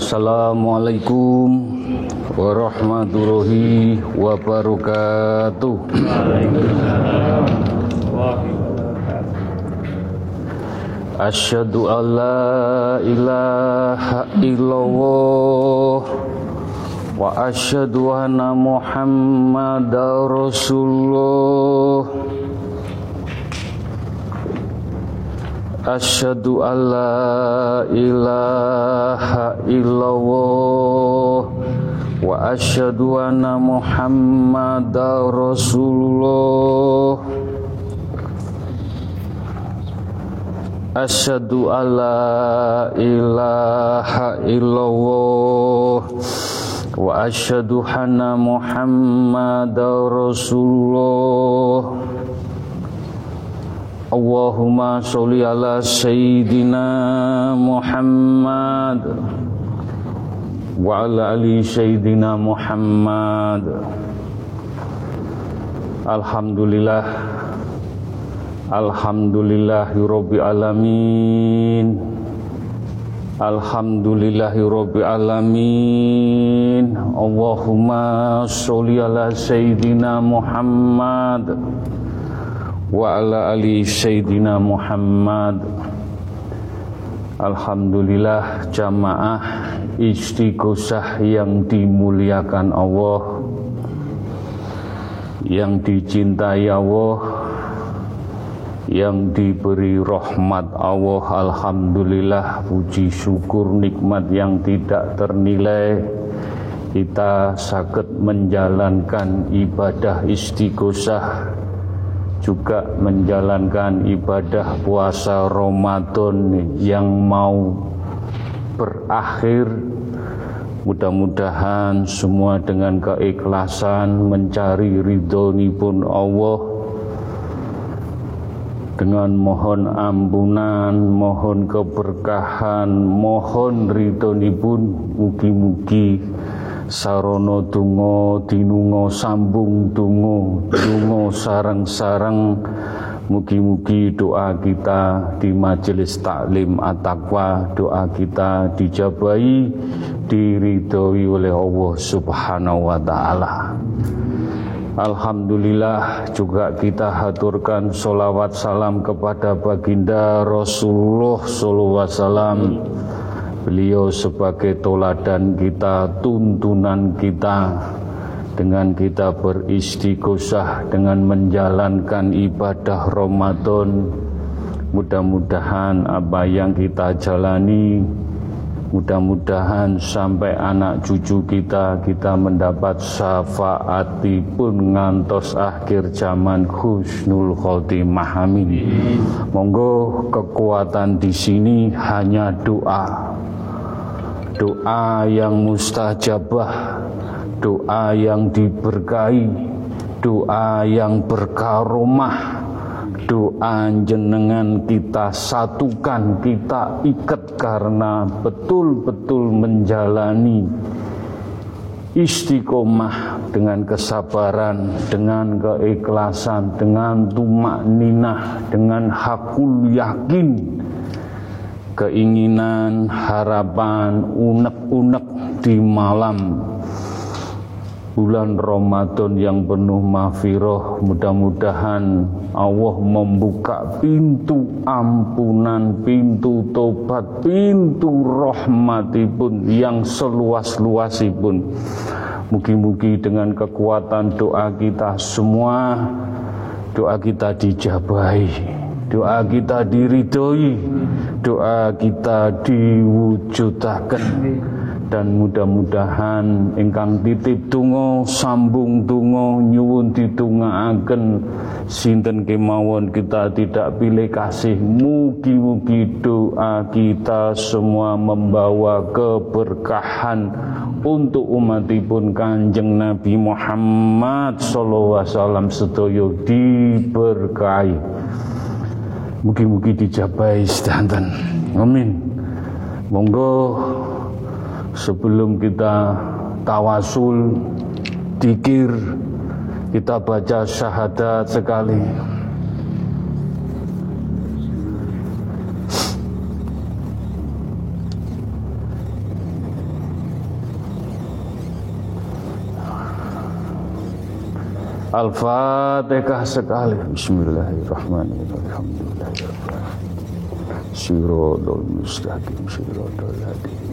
Assalamualaikum warahmatullahi wabarakatuh. Asyhadu an la ilaha illallah wa asyhadu anna Muhammadar Rasulullah. Asyhadu an la ilaha illallah wa asyhadu anna Muhammadar Rasulullah. Asyhadu an la ilaha illallah wa asyhadu anna Muhammadar Rasulullah. Allahumma sholli ala sayyidina Muhammad wa ala ali sayyidina Muhammad. Alhamdulillah Alhamdulillahirabbil alamin. Alhamdulillahirabbil alamin. Allahumma sholli ala sayyidina Muhammad wa ala ali sayyidina Muhammad. Alhamdulillah jamaah istighosah yang dimuliakan Allah yang dicintai Allah yang diberi rahmat Allah. Alhamdulillah puji syukur nikmat yang tidak ternilai. Kita sakit menjalankan ibadah istighosah juga menjalankan ibadah puasa Ramadan yang mau berakhir. Mudah-mudahan semua dengan keikhlasan mencari ridho pun Allah. Dengan mohon ampunan, mohon keberkahan, mohon pun mugi-mugi sarono tungo dinungo sambung tungo tungo sarang-sarang mugi-mugi doa kita di majelis taklim at-taqwa doa kita dijabai diridhoi oleh Allah Subhanahu wa taala Alhamdulillah juga kita haturkan solawat salam kepada baginda Rasulullah Sallallahu Wasallam. Beliau sebagai toladan kita, tuntunan kita dengan kita beristighosah dengan menjalankan ibadah Ramadan. Mudah-mudahan apa yang kita jalani Mudah-mudahan sampai anak cucu kita kita mendapat syafaati pun ngantos akhir zaman husnul khotimah amin. Monggo kekuatan di sini hanya doa. Doa yang mustajabah, doa yang diberkahi, doa yang berkaromah, doa jenengan kita satukan, kita ikat karena betul-betul menjalani istiqomah dengan kesabaran, dengan keikhlasan, dengan tumak ninah, dengan hakul yakin, keinginan, harapan, unek-unek di malam bulan Ramadan yang penuh mafiroh mudah-mudahan Allah membuka pintu ampunan pintu tobat pintu rahmatipun yang seluas-luasipun. Mugi-mugi dengan kekuatan doa kita semua doa kita dijabahi doa kita diridhoi doa kita diwujudaken dan mudah-mudahan ingkang titip tungo sambung tungo nyuwun ditungaaken sinten kemawon kita tidak pilih kasih. Mugi-mugi doa kita semua membawa keberkahan untuk umatipun kanjeng Nabi Muhammad wasallam sedoyo diberkahi. Mugi-mugi dijabai sedanten amin. Monggo sebelum kita tawasul dikir kita baca syahadat sekali. Al-Fatihah sekali. Bismillahirrahmanirrahim. Sirotol mustaqim sirotol hadina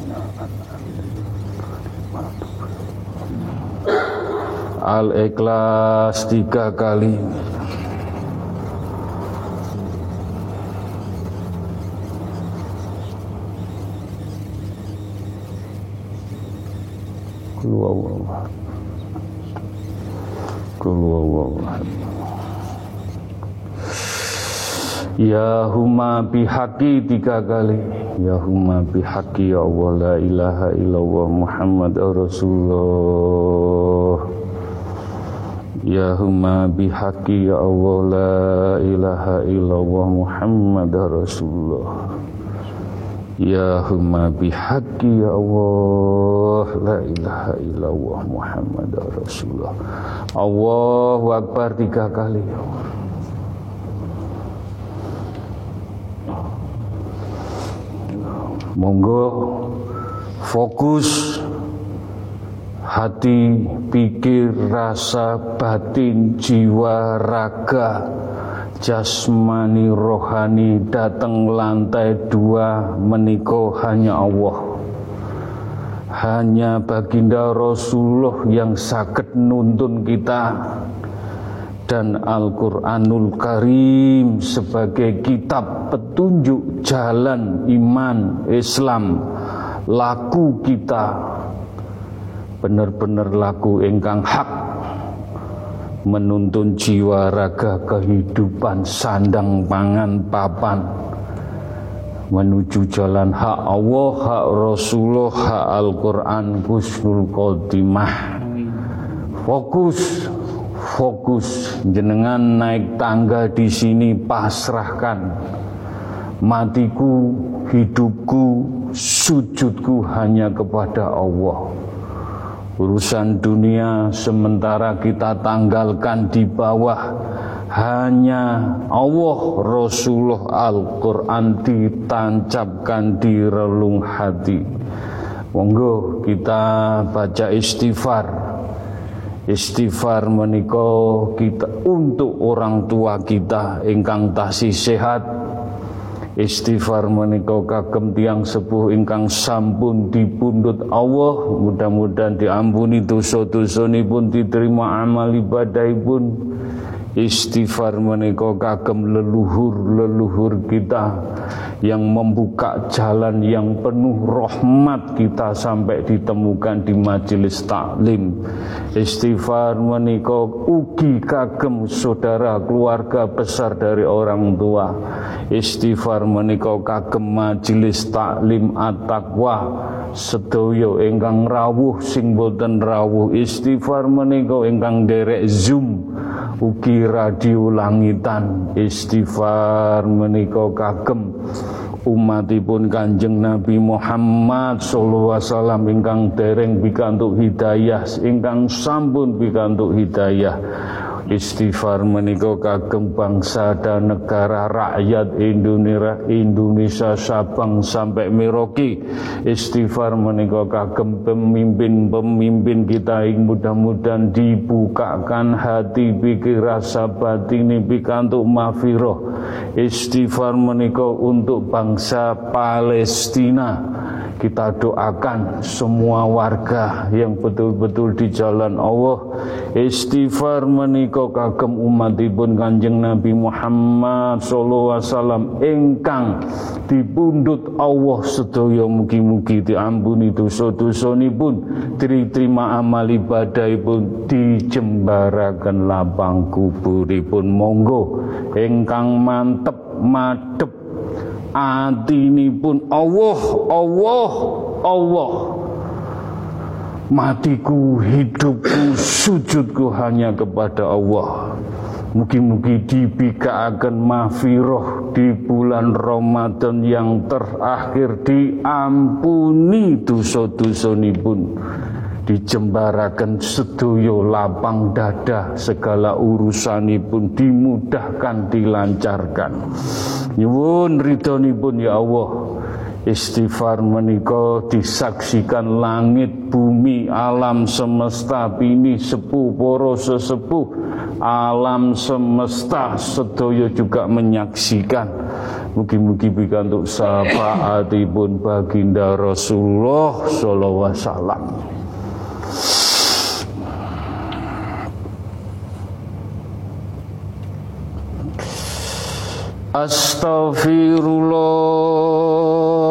Al-Ikhlas tiga kali. Ya huma bihaqi tiga kali. Ya huma bihaqi ya Allah la ilaha illallah Muhammad Rasulullah Ya huma bihaqi ya Allah la ilaha illallah Muhammad Rasulullah. Ya huma bihaqi ilaha illallah Muhammad Rasulullah. Allahu Akbar tiga ya Monggo fokus hati, pikir, rasa, batin, jiwa, raga, jasmani, rohani datang lantai dua meniko hanya Allah. Hanya baginda Rasulullah yang sakit nuntun kita dan Al-Quranul Karim sebagai kitab petunjuk jalan iman Islam laku kita benar-benar laku ingkang hak menuntun jiwa raga kehidupan sandang pangan papan menuju jalan hak Allah, hak Rasulullah, hak Al-Quran, Husnul Khotimah. Fokus, fokus, jenengan naik tangga di sini pasrahkan. Matiku, hidupku, sujudku hanya kepada Allah urusan dunia sementara kita tanggalkan di bawah hanya Allah Rasulullah Al-Quran ditancapkan di relung hati. Monggo kita baca istighfar. Istighfar menikah kita untuk orang tua kita ingkang tasih sehat Istighfar menika kagem tiang sepuh ingkang sampun dipundhut Allah, mudah-mudahan diampuni dosa-dosanipun diterima amal ibadahipun. Istighfar menika kagem leluhur-leluhur kita yang membuka jalan yang penuh rahmat kita sampai ditemukan di majelis taklim. Istighfar menika ugi kagem saudara keluarga besar dari orang tua. Istighfar menika kagem majelis taklim at-taqwa sedaya ingkang rawuh sing boten rawuh istighfar menika ingkang derek zoom ugi radio langitan istighfar menika kagem umatipun Kanjeng Nabi Muhammad sallallahu alaihi wasallam ingkang dereng pikantuk hidayah ingkang sampun pikantuk hidayah Istighfar menika kagem bangsa dan negara rakyat Indonesia Indonesia Sabang sampai Merauke. Istighfar menika kagem pemimpin-pemimpin kita yang mudah-mudahan dibukakan hati pikir rasa batin pikantuk mafiroh. Istighfar menika untuk bangsa Palestina kita doakan semua warga yang betul-betul di jalan Allah istighfar menika menika kagem umatipun Kanjeng Nabi Muhammad sallallahu alaihi wasallam ingkang dipundhut Allah sedaya mugi-mugi diampuni dosa-dosanipun. Diterima amal ibadahipun dijembaraken lapang kuburipun. Monggo ingkang mantep madep atinipun Allah Allah Allah matiku hidupku sujudku hanya kepada Allah. Mugi-mugi dibikaaken mahfiroh di bulan Ramadan yang terakhir diampuni dosa-dosa pun dijembarakan sedoyo lapang dada segala urusan pun dimudahkan dilancarkan. Nyuwun pun ya Allah Istighfar menika disaksikan langit, bumi, alam semesta bini sepuh poro sesepuh. Alam semesta sedaya juga menyaksikan. Mugi-mugi pikantuk syafaatipun baginda Rasulullah sallallahu alaihi wasallam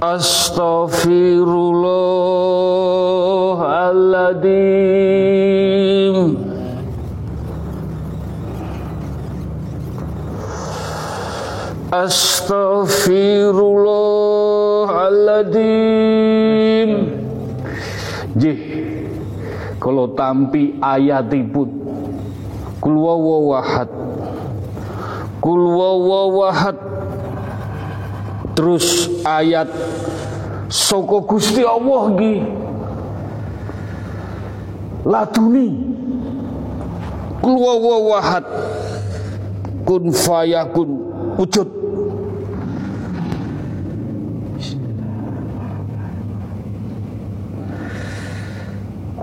Astaghfirullahaladzim. Astaghfirullahaladzim. Jih, kalau tampi ayatipun kul wawahad kul wawahad terus ayat soko Gusti Allah gi latuni kul wawahad kun fayakun wujud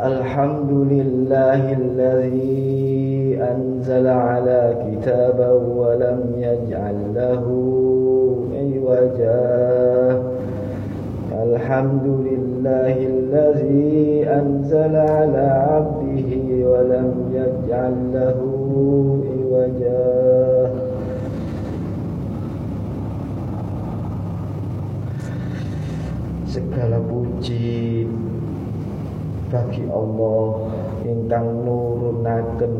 الحمد لله الذي أنزل على كتابه ولم يجعل له عوجا الحمد لله الذي أنزل على عبده ولم يجعل له عوجا segala puji bagi Allah ingkang nurunaken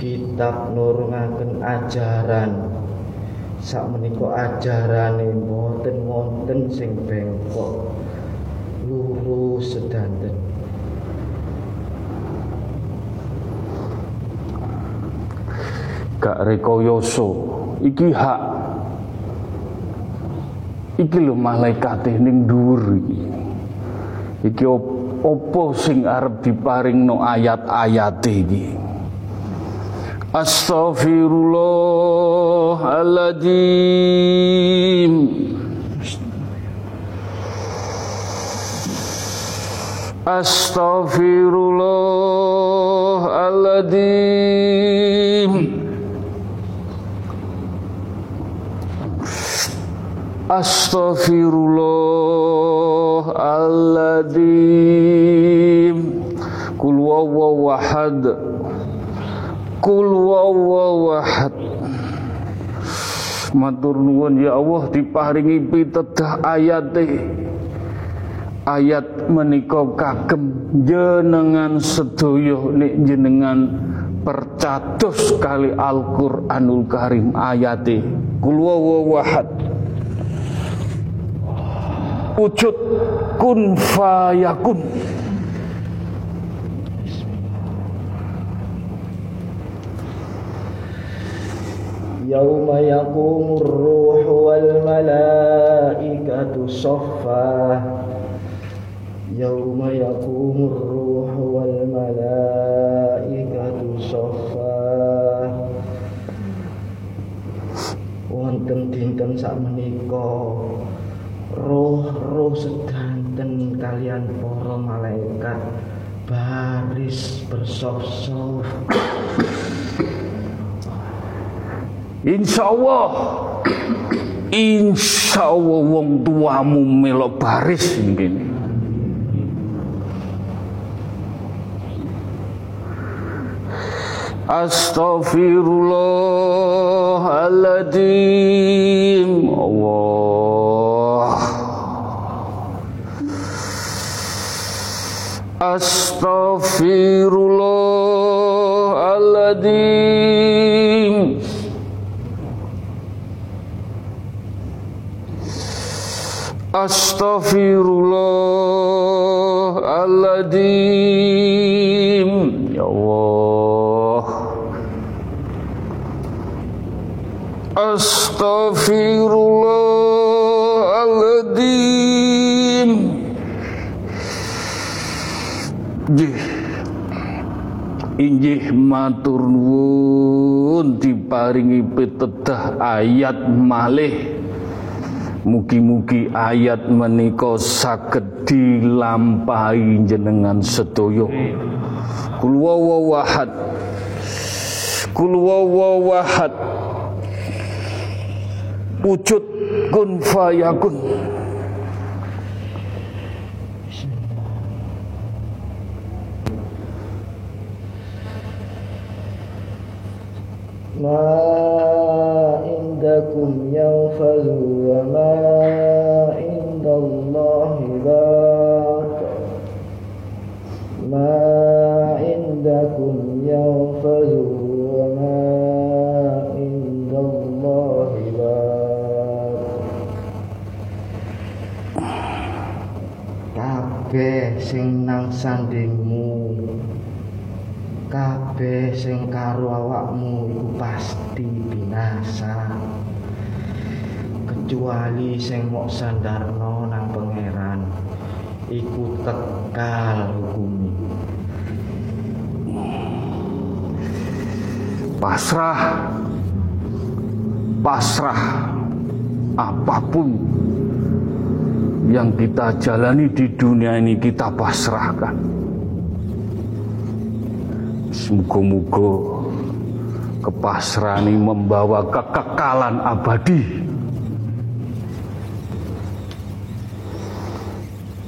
kitab nurunaken ajaran sak menika ajarane mboten wonten sing bengkok lurus sedanten. Gak rekoyoso. Iki hak. Iki lho malaikat ning dhuwur iki. Iki opo sing arep diparingno ayat-ayat iki Astaghfirullahaladzim Astaghfirullahaladzim Astaghfirullahaladzim Kul wawawahad Kul wawawahad Matur nuwun ya Allah diparingi pitedah ayat ayat menika kagem jenengan sedaya nek jenengan percados kali Al-Qur'anul Karim ayate. Kul wawahad wujud kun fayakun Ruhu wal malaikatu saffa Yauma yaqumur ruhu wal malaikatu saffa Wonten dinten sak menika roh-roh sedanten kalian para malaikat baris bersof-sof Insya Allah Insya Allah wong tuamu melok baris ini Astaghfirullahaladzim. Allah. Astaghfirullahaladzim Astaghfirullahaladzim Ya Allah. Astaghfirullahaladzim Nggih. Inggih matur nuwun diparingi pitedah ayat malih Mugi-mugi ayat menika saged dilampahi jenengan sedaya. Kul wawahad. Kul wawahad. Wujud kun fayakun. ما عندكم ينفذ وما عند الله باق ما عندكم ينفذ وما عند الله باق kabeh sing nang sandingmu kabeh sing karo awakmu iku pasti binasa kecuali sing mok sandarno nang pangeran iku tekal hukumi pasrah. Pasrah. Apa pun yang kita jalani di dunia ini kita pasrahkan. Semoga-moga kepasrahan ini membawa kekekalan abadi.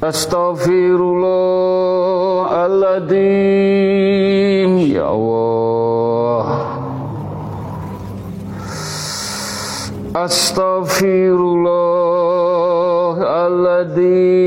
Astaghfirullahaladzim. Ya Allah. Astaghfirullahaladzim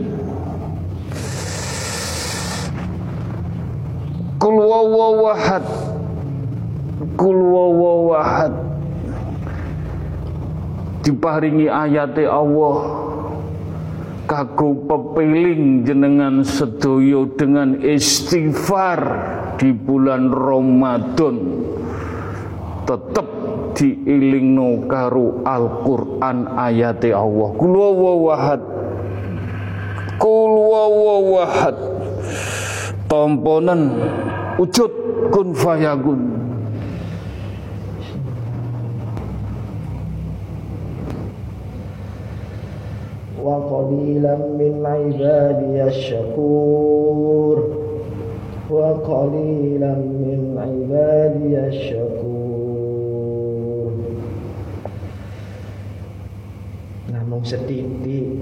Kul wawawahad Kul wawawahad Diparingi ayate Allah. Kagu pepiling jenengan sedoyo dengan istighfar di bulan Ramadan. Tetep diilingno karo Al-Qur'an ayate Allah. Kul wawawahad Kul wawawahad tomponen wujud kun fayagun. Wa qalilan min ibadi syakur wa qalilan min ibadi syakur namung setitik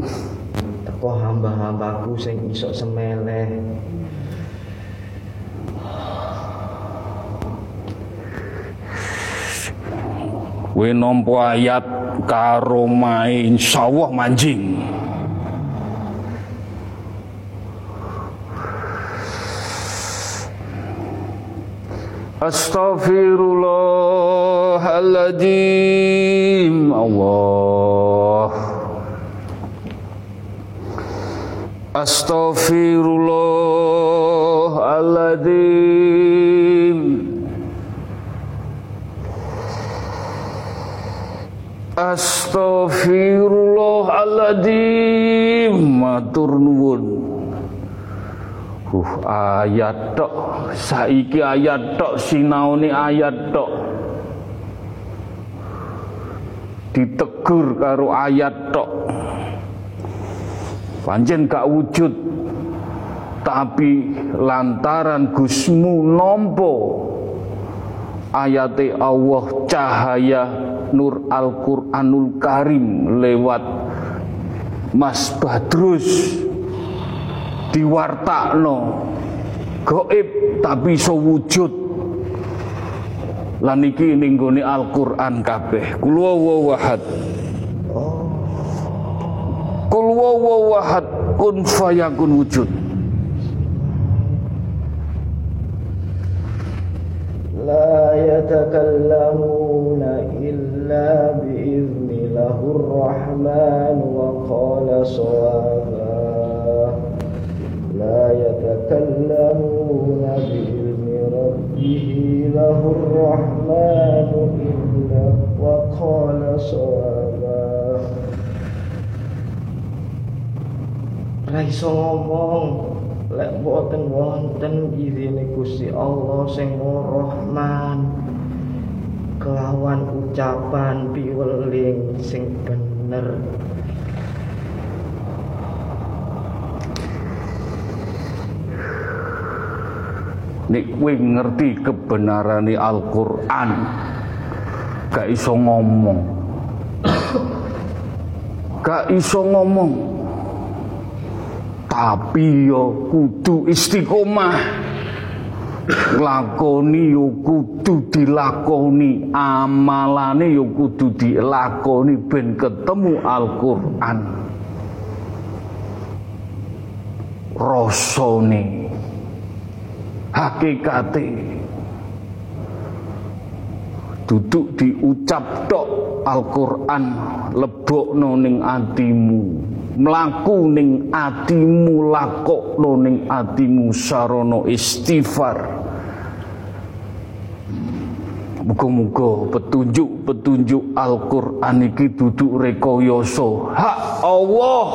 teko hamba-hambaku sing isok semeleh. Kowe nampa ayat karo mae insyaallah manjing. Astaghfirullahaladzim. Allah. Astaghfirullahaladzim Astaghfirullahaladzim. Matur nuwun. Uh, ayat tok. Saiki ayat tok sinaune ayat tok. Ditegur karo ayat tok. Pancen gak wujud. Tapi lantaran Gusmu nompo ayate Allah cahaya nur Al-Quranul Karim lewat Mas Badrus. Diwartakno. Goib tapi sewujud laniki lan iki ning Al-Qur'an kabeh. Kul wawahad kul wawahad kun fayakun wujud. La yatakallamuna illa إلا بإذن له الرحمن وقال صوابا. لا يتكلمون بإذن ربه له الرحمن إلا وقال صوابا. Ra iso ngomong lek boten wonten izine Gusti Allah sing Rahman kelawan ucapan piweling sing bener. Nek kowe ngerti kebenarane Al-Qur'an gak iso ngomong. Gak iso ngomong. Tapi yo kudu istiqomah lakoni yo kudu dilakoni amalane yo kudu dilakoni ben ketemu Al-Qur'an. Rasane. Hakikate. Duduk diucap tok Al-Qur'an lebokno ning atimu mlaku ning atimu lakokno ning atimu sarana istighfar Muga-muga petunjuk-petunjuk Al-Qur'an iki duduk rekayasa hak Allah.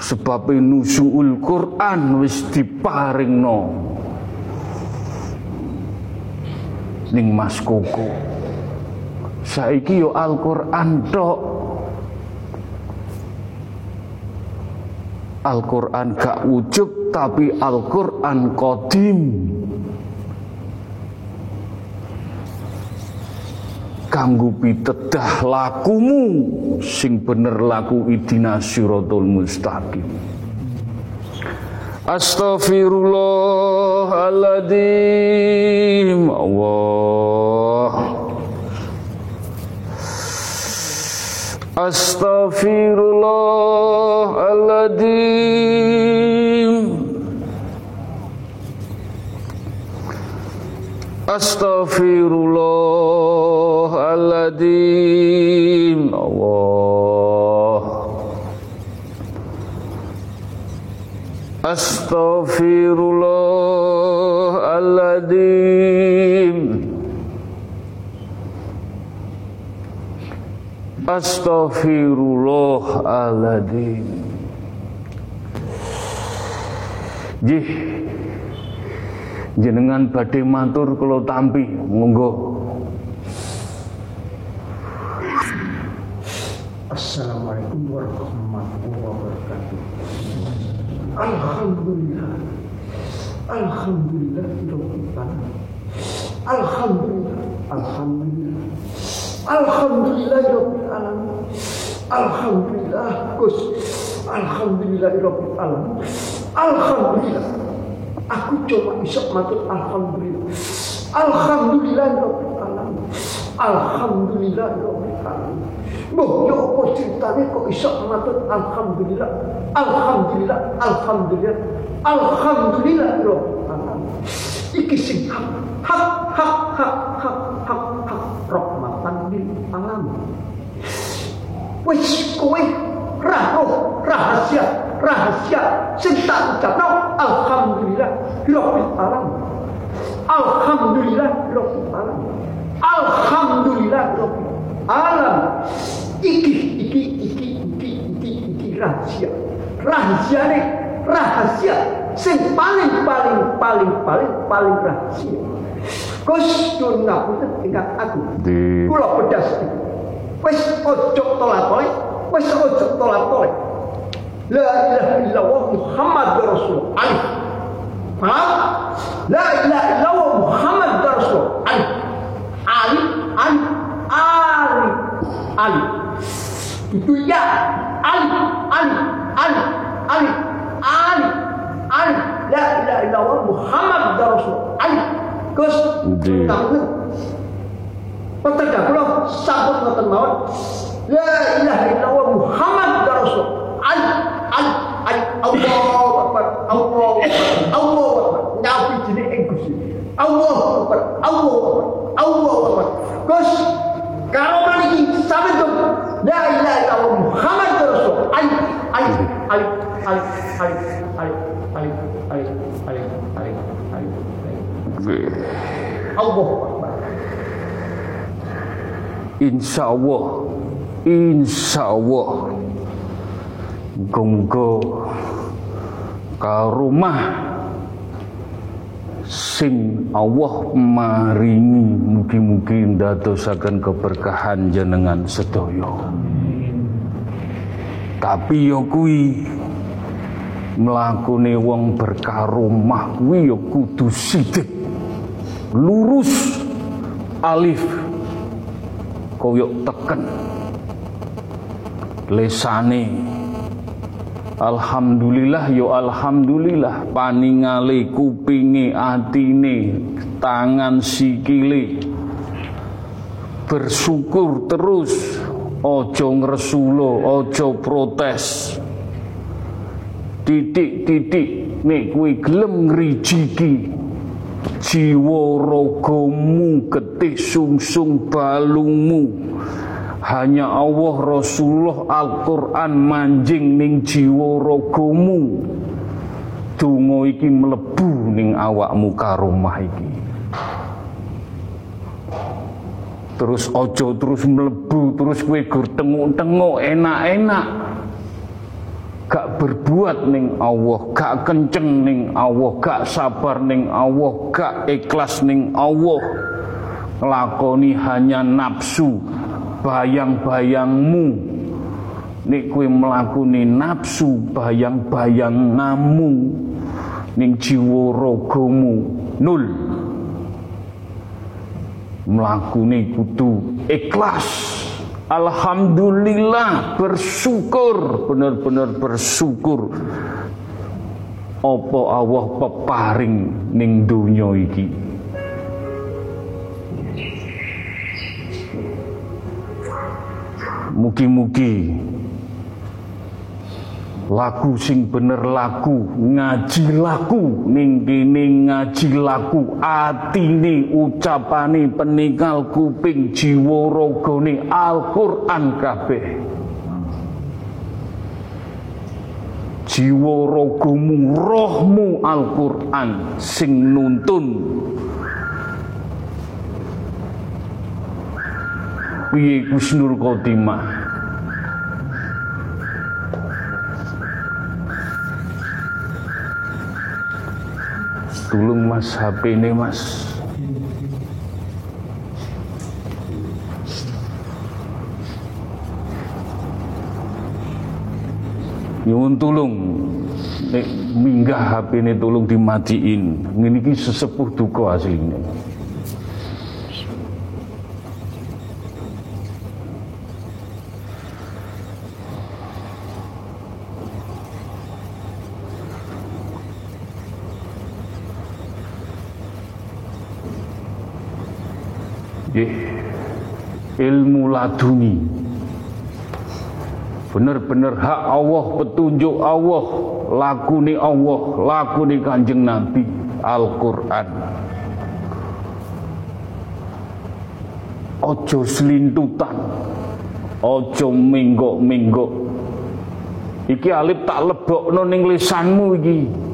Sebab nusul Quran wis diparingno. Ning Mas Koko. Saiki yo Al-Qur'an tok Al-Qur'an gak wujud tapi Al-Qur'an qadim. Kanggo pitedah lakumu sing bener laku idina siratal mustaqim. Astaghfirullahaladzim. Allah Astaghfirullahaladzim Astaghfirullahaladzim Allah Astaghfirullahaladzim Astaghfirullahaladzim Jih. Jenengan badhe matur kula tampi. Monggo. Assalamualaikum warahmatullahi wabarakatuh. Alhamdulillah. Alhamdulillah Alhamdulillah. Alhamdulillah. Alhamdulillah Alamin Alhamdulillah Gus Alhamdulillah Rabbil Alamin Alhamdulillah Aku coba bisa matur Alhamdulillah Alhamdulillah Rabbil Alamin. Alhamdulillah Rabbil Alamin. Mbah ya apa ceritane kok iso matur alhamdulillah. Alhamdulillah, alhamdulillah. Alhamdulillah Rabbil Alamin. Iki sing hak hak hak hak hak hak hak rahmatan lil alamin. Wis kowe roh rahasia rahasia sing tak ucapno alhamdulillah rabbil alamin. Alhamdulillah rabbil alamin. Alhamdulillah rabbil alamin. Iki iki iki iki iki iki rahasia. Rahasia nih rahasia sing paling paling paling paling paling rahasia. Gus nyuwun ngapunten ingkang agung. Di Kula pedas. Wis ojo tolak-tolak, wis ojo tolak-tolak. La ilaha illallah Muhammad Rasul alif. Paham? La ilaha illallah Muhammad Rasul alif. Alif, alif, alif, alif. Itu ya, alif, alif, alif, alif, alif, alif. La ilaha illallah Muhammad Rasul alif. Gus, Di. Petengah kula sampun ngoten mawon. La ilaha illallah Muhammad Rasul. Ali Ali Ali Allahu Akbar. Allahu Akbar. Allahu Akbar. Nyapi jenenge ing Gusti. Allahu Akbar. Allahu Akbar. Allahu Akbar. Gus karo tuh La ilaha illallah Muhammad Rasul. Ali Ali Ali Ali Ali Ali Ali Ali Ali Ali Allahu Akbar. Insya Allah. Insya Allah. Gonggo ka rumah. Sing Allah maringi mugi-mugi ndadosaken keberkahan jenengan sedaya. Tapi yo kuwi mlakune wong berkaromah kuwi yo kudu sidik lurus alif koyok teken. Lesane Alhamdulillah yo alhamdulillah paningale kupinge atine tangan sikile. Bersyukur terus ojo ngresulo ojo protes. Titik-titik nek kuwi gelem ngrijiki jiwa ragamu getih sungsung balungmu. Hanya Allah Rasulullah Al-Quran manjing ning jiwa ragamu donga iki mlebu ning awakmu karomah iki. Terus ojo terus mlebu terus kowe gur tenguk-tenguk enak-enak. gak berbuat ning Allah, gak kenceng ning Allah, gak sabar ning Allah, gak ikhlas ning Allah. Nglakoni hanya nafsu, bayang-bayangmu. Nek kowe mlakoni nafsu, bayang-bayang ngamu ning jiwa ragamu nul. Mlakune kudu ikhlas. Alhamdulillah bersyukur. Benar-benar bersyukur. Apa Allah peparing ning donya iki? Mugi-mugi laku sing bener laku ngaji laku ning kene ngaji laku atine ucapane peninggal kuping jiwa ragane Al-Qur'an kabeh. Jiwa ragamu rohmu Al-Qur'an sing nuntun. Piye Gusnul Khotimah Tolong mas HP ini mas Nyuwun tulung nek minggah HP ini tolong dimatiin. Ngene iki sesepuh duka aslinya. Ilmu laduni. Bener-bener hak Allah, petunjuk Allah, lakuni Allah, lakuni Kanjeng Nabi, Al-Qur'an. Ojo selintutan. Ojo minggok-minggok. Iki alip tak lebokno ning lisanmu iki.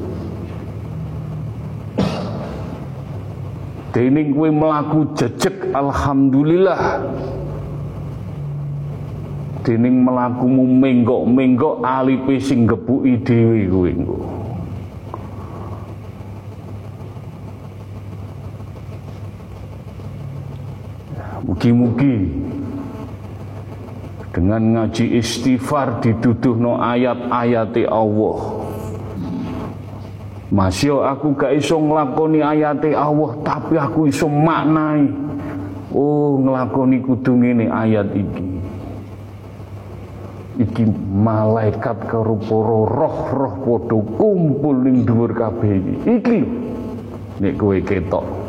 Dening kowe melaku jejeg alhamdulillah. Dening melakumu menggok-menggok alipe sing gebuki dhewe kowe engko. Mugi-mugi dengan ngaji istighfar no ayat-ayat Allah. Masih aku gak iso nglakoni ayat Allah tapi aku iso maknai. Oh nglakoni kudu ngene ayat iki. Iki malaikat karo roh-roh padha kumpul ning dhuwur kabeh iki. Iki nek kowe ketok.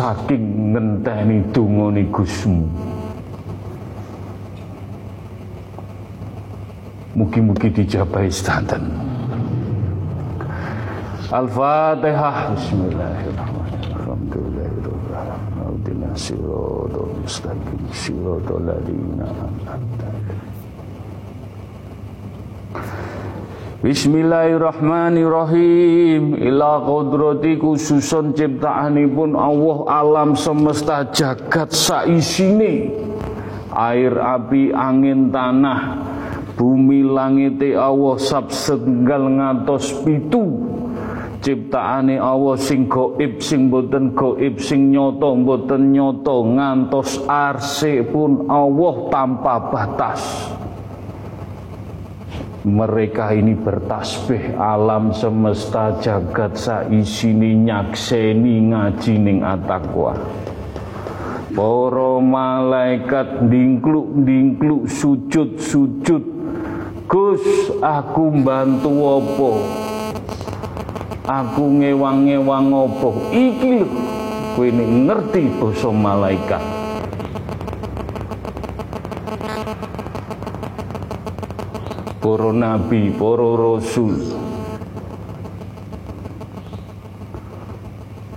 saking ngenteni dungane Gusmu. Mugi-mugi dijabahi sedanten. Al-Fatihah. Bismillahirrahmanirrahim. Alhamdulillahirrahmanirrahim. An'amta Bismillahirrahmanirrahim Ila kodrati khususun ciptaanipun Allah alam semesta jagat saisine Air, api, angin, tanah Bumi, langit Allah sab setenggal ngantos pitu. Ciptaane Allah sing goib, sing boten goib, sing nyoto, boten nyoto Ngantos arse pun Allah tanpa batas. Mereka ini bertasbih alam semesta jagat saisini nyakseni ngaji ning atakwa. Para malaikat dingkluk-dingkluk sujud-sujud Gus aku bantu apa? Aku ngewang-ngewang apa? Iki lho kowe ngerti basa malaikat. Para nabi, para rasul.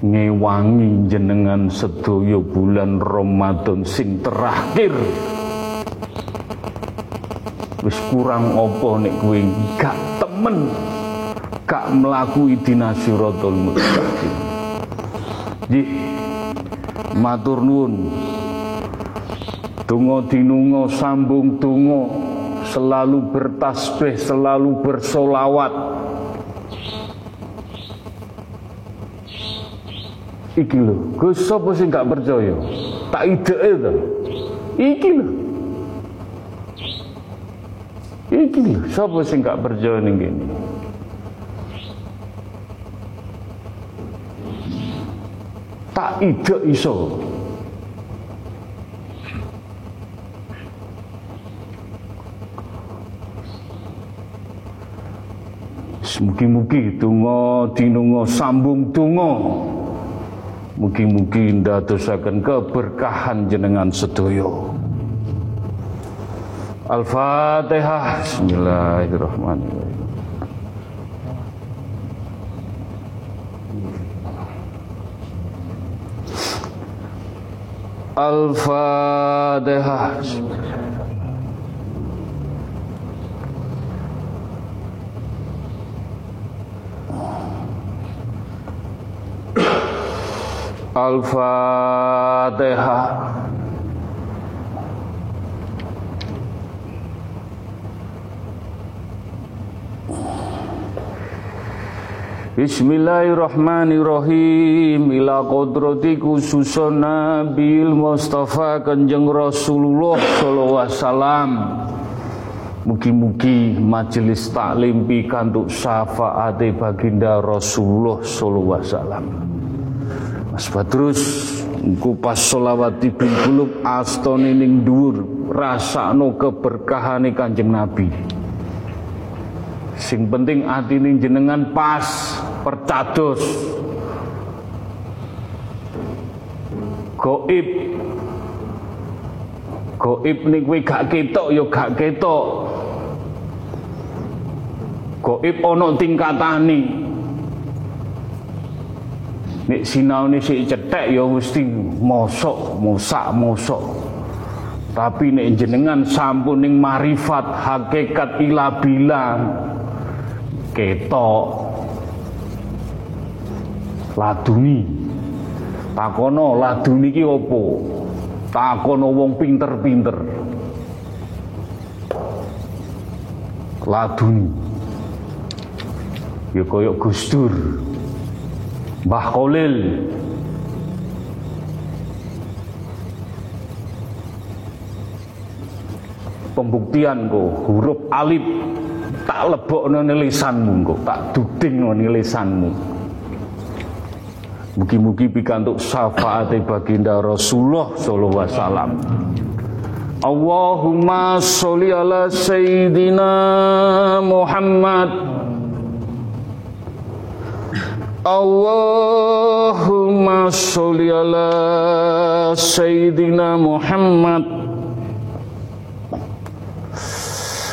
Ngewangi jenengan sedaya bulan Ramadan sing terakhir wis kurang apa nek kowe gak temen gak mlaku idina siratal mustaqim nggih matur nuwun donga dinunga sambung donga selalu bertasbih, selalu bersolawat. Iki lho, Gus sapa sing gak percaya? Tak ideke to. Iki lho. Iki sapa sing gak percaya ning kene? Tak ide iso. Mugi-mugi donga dinunga sambung donga. Mugi-mugi ndadosaken keberkahan jenengan sedaya. Al-Fatihah. Bismillahirrahmanirrahim. Al-Fatihah. Al-Fatihah. Bismillahirrahmanirrahim Ila kodrati khususun Nabil Mustafa Kanjeng Rasulullah Sallallahu Wasallam Mugi-mugi majelis taklim pikantuk syafaate baginda Rasulullah sallallahu alaihi wasallam. Mas Badrus engko pas selawat bin kulub astone ning dhuwur rasakno keberkahane Kanjeng Nabi. Sing penting atine jenengan pas percados. Goib Goib nih kowe gak ketok ya gak ketok. Goib ana nih Nek sinaune si cetek ya mesti mosok, mosak, mosok. Tapi nek jenengan sampun ning marifat hakikat ila bilang ketok laduni. Takono laduni ki opo? Takono wong pinter-pinter. Laduni. Ya koyok Gusdur Mbah Kolil. Pembuktian kok huruf alif tak lebokno lisanmu kok tak duding ning lisanmu Mugi-mugi pikantuk syafaat baginda Rasulullah sallallahu alaihi wasallam. Allahumma sholli ala sayyidina Muhammad. Allahumma sholli ala sayyidina Muhammad.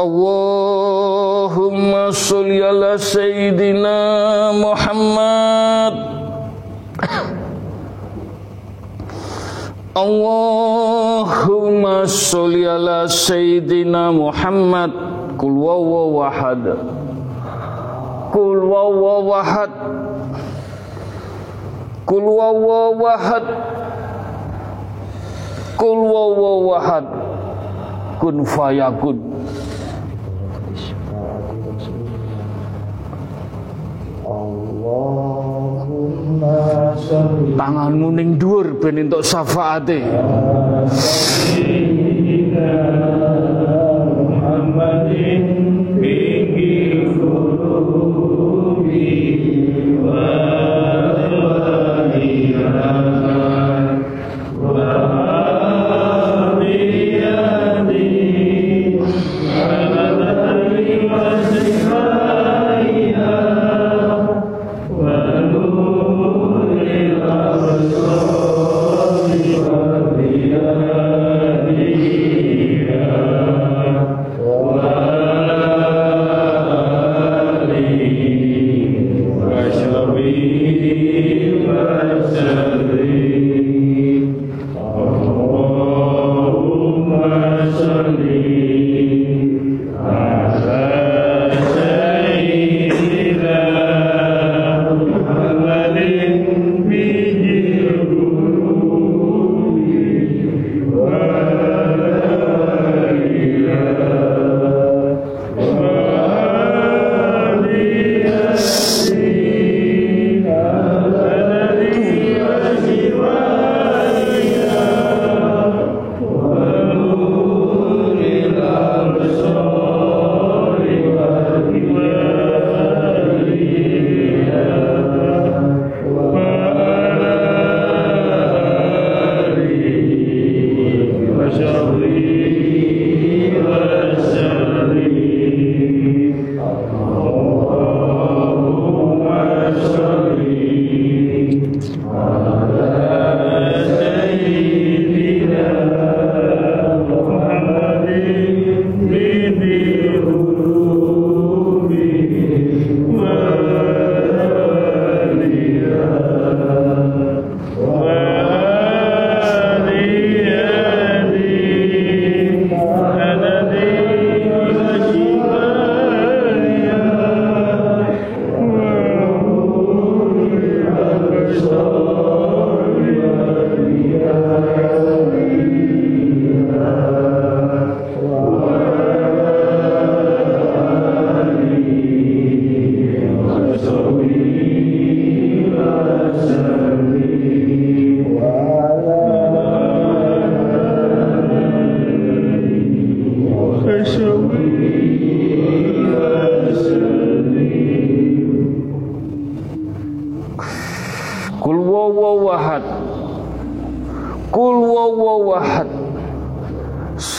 Allahumma salli ala sayyidina Muhammad. Allahumma salli ala sayyidina Muhammad. Kul wawaw wahad. Kul wawaw wahad. Kul wawaw wahad. Kul wawaw wahad. Kun fayakun. Tanganmu ning dhuwur ben entuk syafaate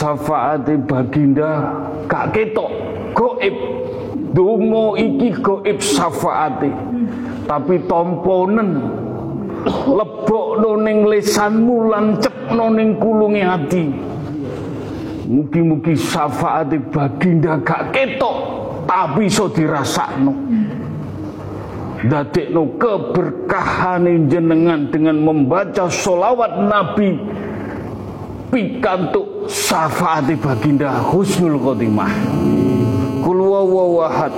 syafaati baginda gak ketok. Goib. Donga iki goib syafaati. Tapi tomponen. Lebokno ning lisanmu lan cepno ning kulunge ati. Mugi-mugi syafaati baginda gak ketok tapi iso dirasakno. Dadekno keberkahan jenengan dengan membaca solawat Nabi. Pikantuk syafaati baginda husnul khotimah. Kul wawahad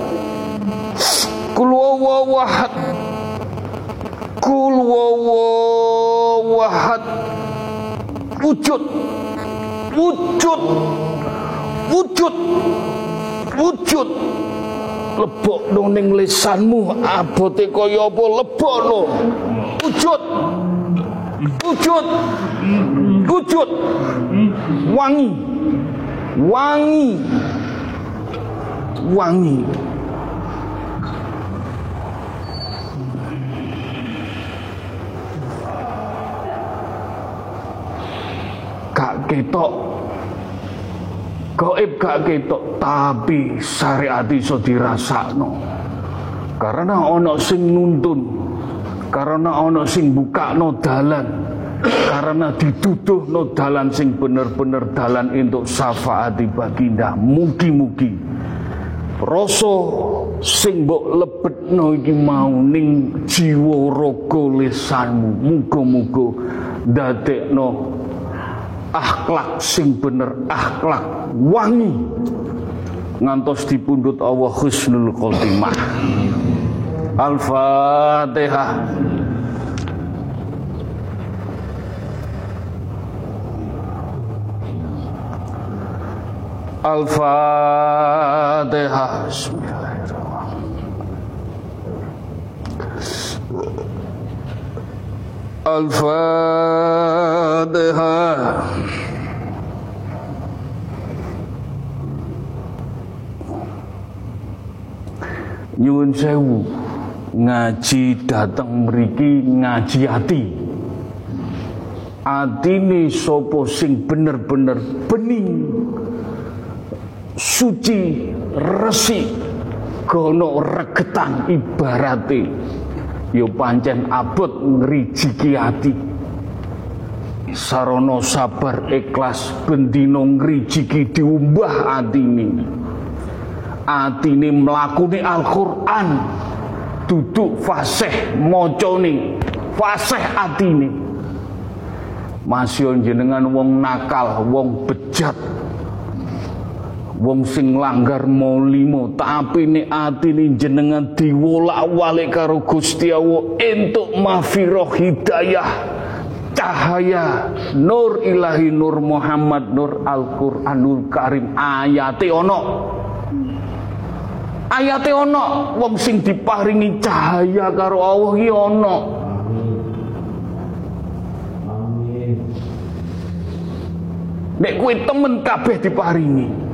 kul wawahad kul wawahad wujud. Wujud. Wujud. Wujud. Lebok dong ning lisanmu. Abote kaya apa? Lebok no wujud. Wujud wujud wangi. Wangi. Wangi. Gak ketok. Gaib gak ketok. Tapi syariat iso dirasakno. Karena ono sing nuntun. Karena ono sing bukakno dalan karena dituduh no dalan sing bener-bener dalan untuk syafaati baginda. Mugi-mugi. Rasa sing mbok lebetno iki mau ning jiwa raga lisanmu muga-muga ndadekno akhlak sing bener akhlak wangi. Ngantos dipundhut Allah husnul khotimah. Al-Fatihah Al-Fatihah Al-Fatihah Nyuwun sewu ngaji datang mriki ngaji hati atine sapa sing bener-bener bening suci resik gono regetan ibarate yo pancen abot ngrijiki ati. Sarana sabar ikhlas bendino ngrijiki diumbah atine. Atine mlakune Al-Qur'an. Duduk fasih macane fasih atine. Masih jenengan wong nakal wong bejat wong sing langgar molimo tapi nek atine jenengan diwolak-walik karo Gusti Allah entuk mafiroh hidayah cahaya nur ilahi nur Muhammad nur Al-Qur'anul Karim. Ayate ono. Ayate ono. Wong sing diparingi cahaya karo Allah ki ono. Nek kuwi temen kabeh diparingi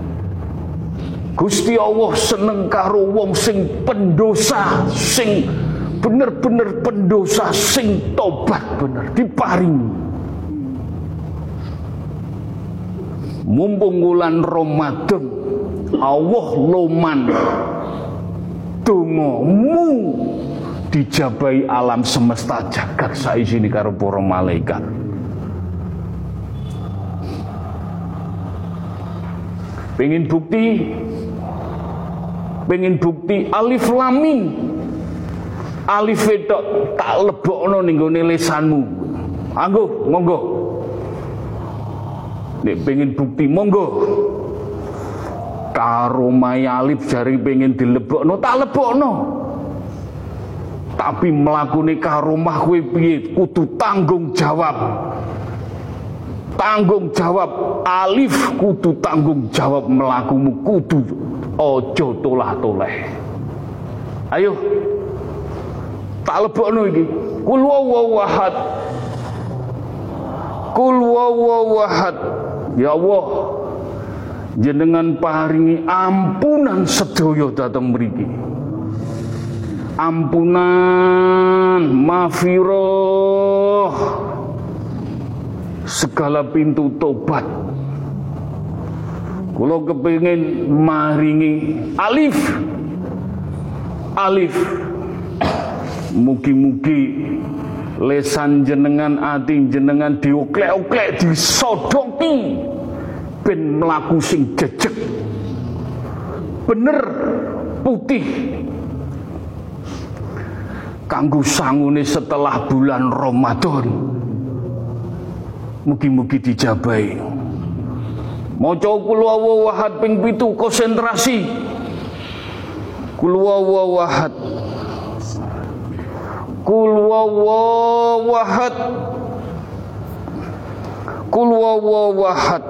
Gusti Allah seneng karo wong sing pendosa sing bener-bener pendosa sing tobat bener diparingi mumpung wulan Ramadan Allah loman. Dongamu dijabai alam semesta jagat saisini karo para malaikat. Pengen bukti pengen bukti alif lamin alif itu tak lebokno ning gone lisanmu. Anggo monggo. Nek pengen bukti monggo. Karo mayalif jari pengen dilebokno tak lebokno. Tapi melakuni karomah kowe piye? Kudu tanggung jawab tanggung jawab. Alif kudu tanggung jawab melakumu. Kudu ojo tolah toleh ayo. Tak lebokno iki. Kul wawahad kul wawahad ya Allah. Jenengan paringi ampunan sedaya dateng mriki. Ampunan mafiroh segala pintu tobat. Kulo kepingin maringi alif. Alif. Mugi-mugi lesan jenengan ati jenengan dioklek-oklek disodoki. Ben melaku sing jejeg. Bener putih. Kanggo sangune setelah bulan Ramadan mugi-mugi dijabai. Maca kul wahad ping pitu konsentrasi. Kul wahad. Kul wawawahad Kul wawawahad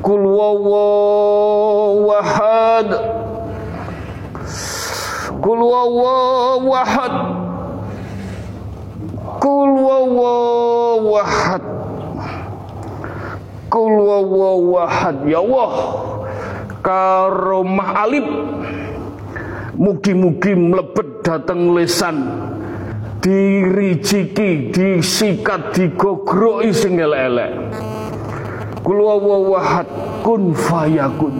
Kul wawawahad Kul Kul wawawahad Kul Ya Allah Karomah alif Mugi-mugi mlebet dateng lesan diriciki, disikat, digogroki sing elek-elek. Kul kun fayakun.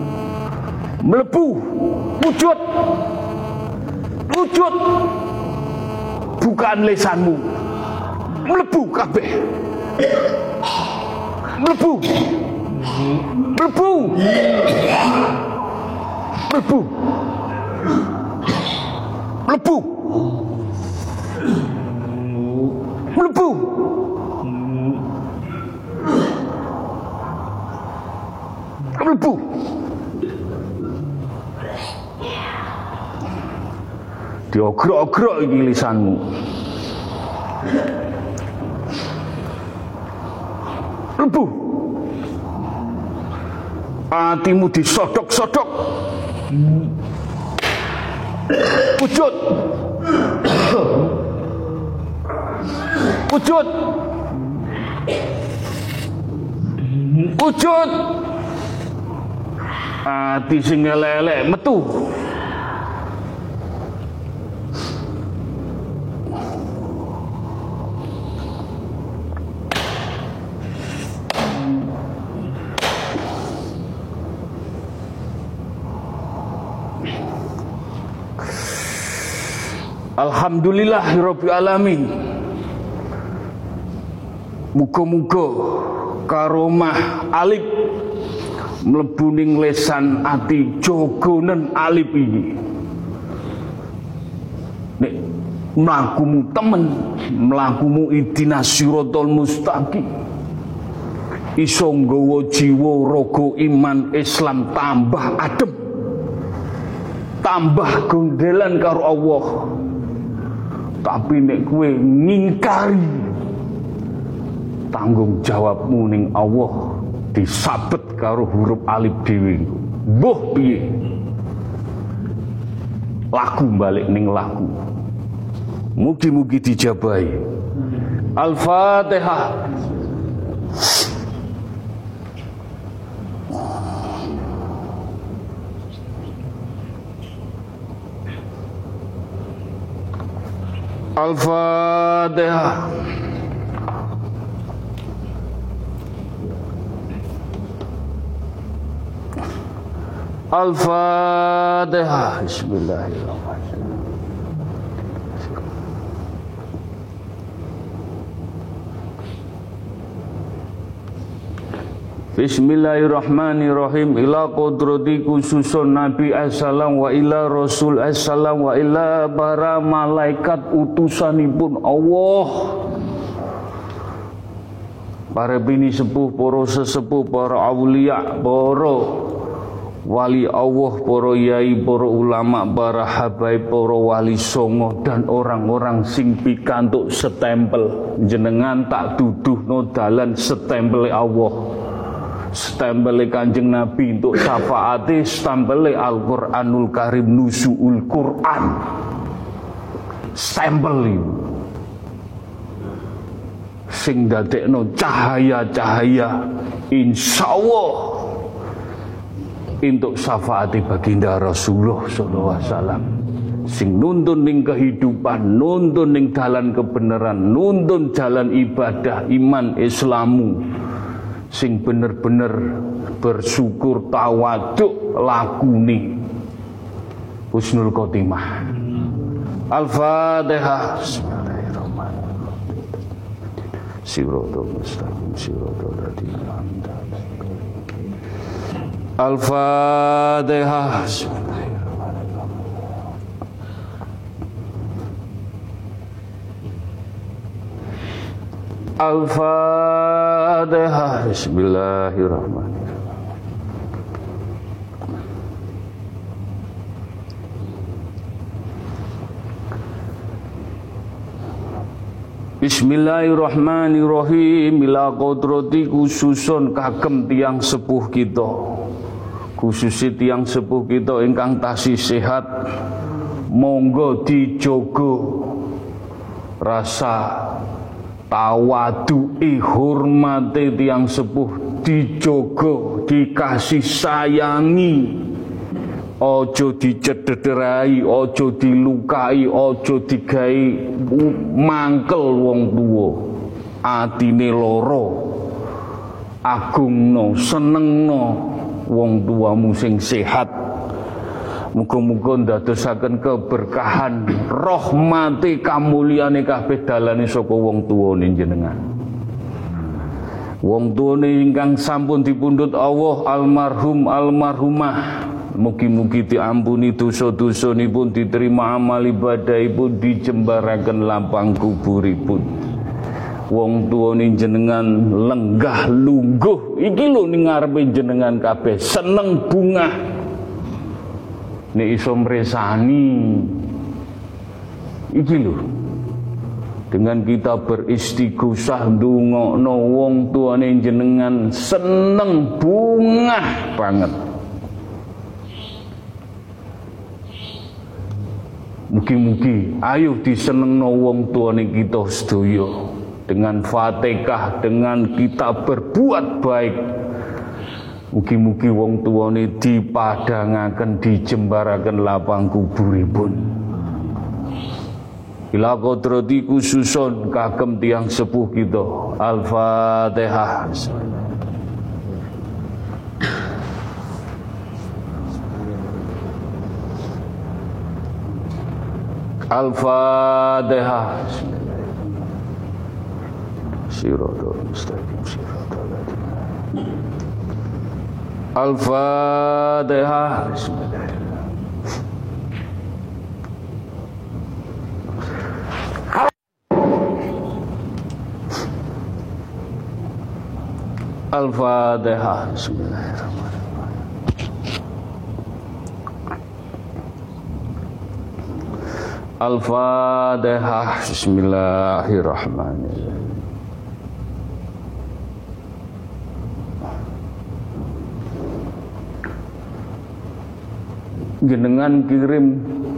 Mlebu wujud. Wujud. Bukaan lesanmu. Mlebu kabeh. Mlebu. Mlebu. Mlebu melebu melebu melebu diogrok-ogrok lisanmu melebu hatimu disodok-sodok Wujud. Wujud. Wujud. Ati sing elek metu. Alhamdulillahirabbil alamin. Muga-muga karomah alif mlebu ning lesan ati jogonen alif iki. Nek mlakumu temen, mlakumu idina siratal mustaqim. Iso nggawa jiwa raga iman Islam tambah adem. Tambah gondelan karo Allah tapi nek kue ngingkari tanggung jawabmu ning Allah disabet karo huruf alif dhewe. Mbuh piye? Lagu balik ning lagu. Mugi-mugi dijabahi. Al-Fatihah Al-Fatihah Al-Fatihah Bismillahirrahmanirrahim Bismillahirrahmanirrahim. Ila qudrati khususun Nabi assalam wa ila Rasul assalam wa ila para malaikat utusanipun Allah. Para bini sepuh para sesepuh para aulia para wali Allah para yai para ulama para habaib para wali songo dan orang-orang sing pikantuk setempel. Jenengan tak duduh no dalan setempel Allah stempele kanjeng Nabi untuk syafaati stempele Al-Quranul Karim nusuul Quran. Stempel sing dadekno cahaya-cahaya insya Allah untuk syafaati baginda Rasulullah sallallahu alaihi wasallam. Sing nuntun ning kehidupan, nuntun ning dalan kebenaran, nuntun jalan ibadah, iman, Islamu sing bener-bener bersyukur tawaduk lakuni husnul khotimah. Al-Fatihah. Siratal mustaqim, siratal ladzina an'amta Al-Fatihah. Al-Fatihah. Bismillahirrahmanirrahim. Bismillahirrahmanirrahim Mila kodrati khususun kagem tiang sepuh kita Khususi tiang sepuh kita ingkang tasih sehat Monggo dijogo Rasa tawadu'i hormati tiang sepuh Dijogo Dikasih sayangi ojo dicederai, ojo dilukai, ojo digai mangkel wong tuwa. Atine loro. Agungno, senengno wong tuamu sing sehat. Muga-muga ndadosaken keberkahan rahmati kamulyane kabeh dalane saka wong tuwane jenengan. Wong tuwane ingkang sampun dipundhut Allah almarhum almarhumah Mugi-mugi diampuni dosa-dosanipun diterima amal ibadahipun dijembaraken lapang kuburipun. Wong tuane jenengan lenggah lungguh iki lho ning ngarepe jenengan kabeh seneng bunga. Nek iso mresani iki lho dengan kita beristighosah ndongakno wong tuane jenengan seneng bunga banget. Mugi-mugi ayo disenengno wong tuane kita sedaya dengan Fatihah dengan kita berbuat baik. Mugi-mugi wong tuane dipadangaken dijembaraken lapang kuburipun. Ila kodrati khususon kagem tiang sepuh kita. Al-Fatihah. Al-Fatihah. Siratal mustaqim siratal ladzina. Al-Fatihah. Al-Fatihah. Bismillahirrahmanirrahim. Al-Fatihah Bismillahirrahmanirrahim Jenengan kirim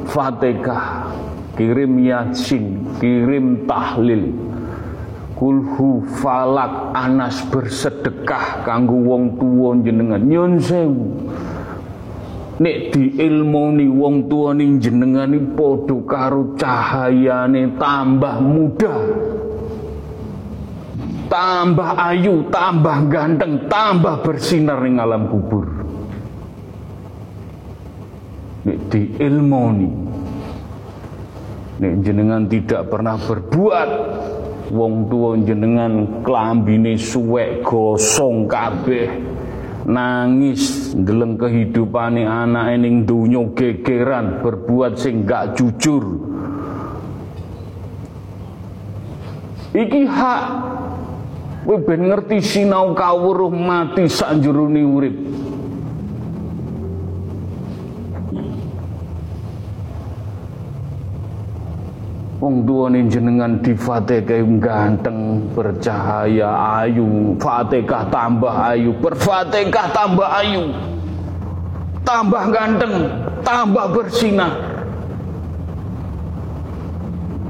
Fatihah Kirim Yasin Kirim Tahlil. Kulhu falak anas bersedekah kanggo wong tuwa jenengan. Nyun sewu. Nek diilmoni wong tuane jenengan iki padha karo cahayane tambah muda tambah ayu tambah ganteng tambah bersinar ning alam kubur nek diilmoni nek jenengan tidak pernah berbuat wong tua jenengan klambine suwek gosong kabeh nangis ndeleng kehidupane anake ning donya gegeran berbuat sing gak jujur. Iki hak. Kowe ben ngerti sinau kawruh mati sakjroning urip Wong tuane jenengan di Fatihah ganteng, bercahaya, ayu, Fatihah tambah ayu, berfatihah tambah ayu. Tambah ganteng, tambah bersinar.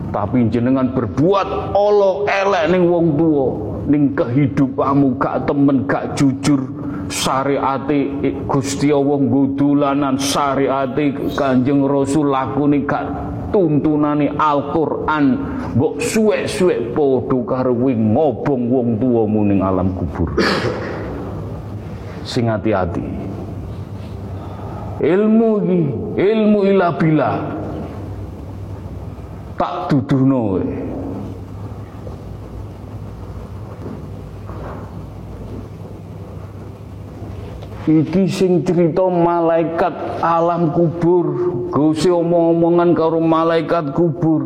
Tapi jenengan berbuat Allah elek ning wong tua, ning kehidupanmu gak temen, gak jujur, syariate Gusti Allah nggodolanan syariate Kanjeng Rasul lakune gak tuntunane Al-Qur'an mbok suwek-suwek padha karo ngobong wong tuamu ning alam kubur. Sing hati-hati. Ilmu iki ilmu ila bila. Tak duduhno kowe Iki sing cerita malaikat alam kubur, gose omong-omongan karo malaikat kubur.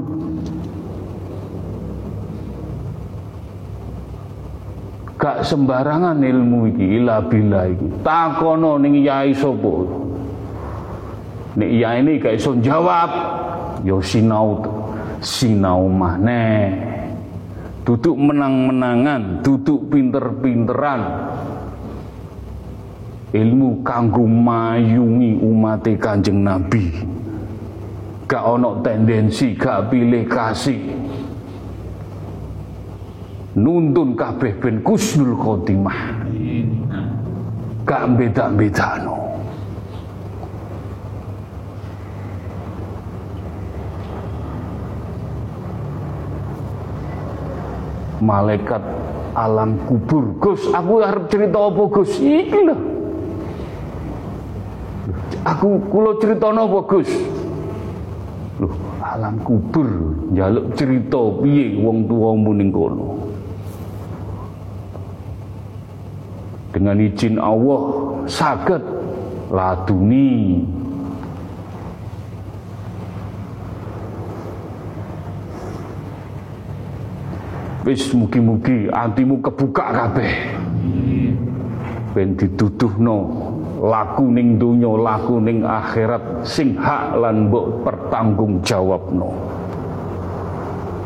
Gak sembarangan ilmu iki, ila bila iki. Takono ning yai sapa? Nek yai ini gak iso jawab, ya sinau sinau maneh. Duduk menang-menangan, duduk pinter-pinteran, ilmu kanggo mayungi umat Kanjeng Nabi. Gak ono tendensi, gak pilih kasih. Nuntun kabeh ben kusnul khotimah. Gak beda-bedano. Malaikat alam kubur Gus aku harap cerita apa Gus iki lho Aku kula cerita napa Gus? Loh, alam kubur njaluk cerita piye wong tuamu ning kono. Dengan izin Allah saged laduni Wis mugi-mugi atimu kebuka kabeh. Ben dituduhno laku ning donya laku ning akhirat sing hak lan mbok pertanggung jawabno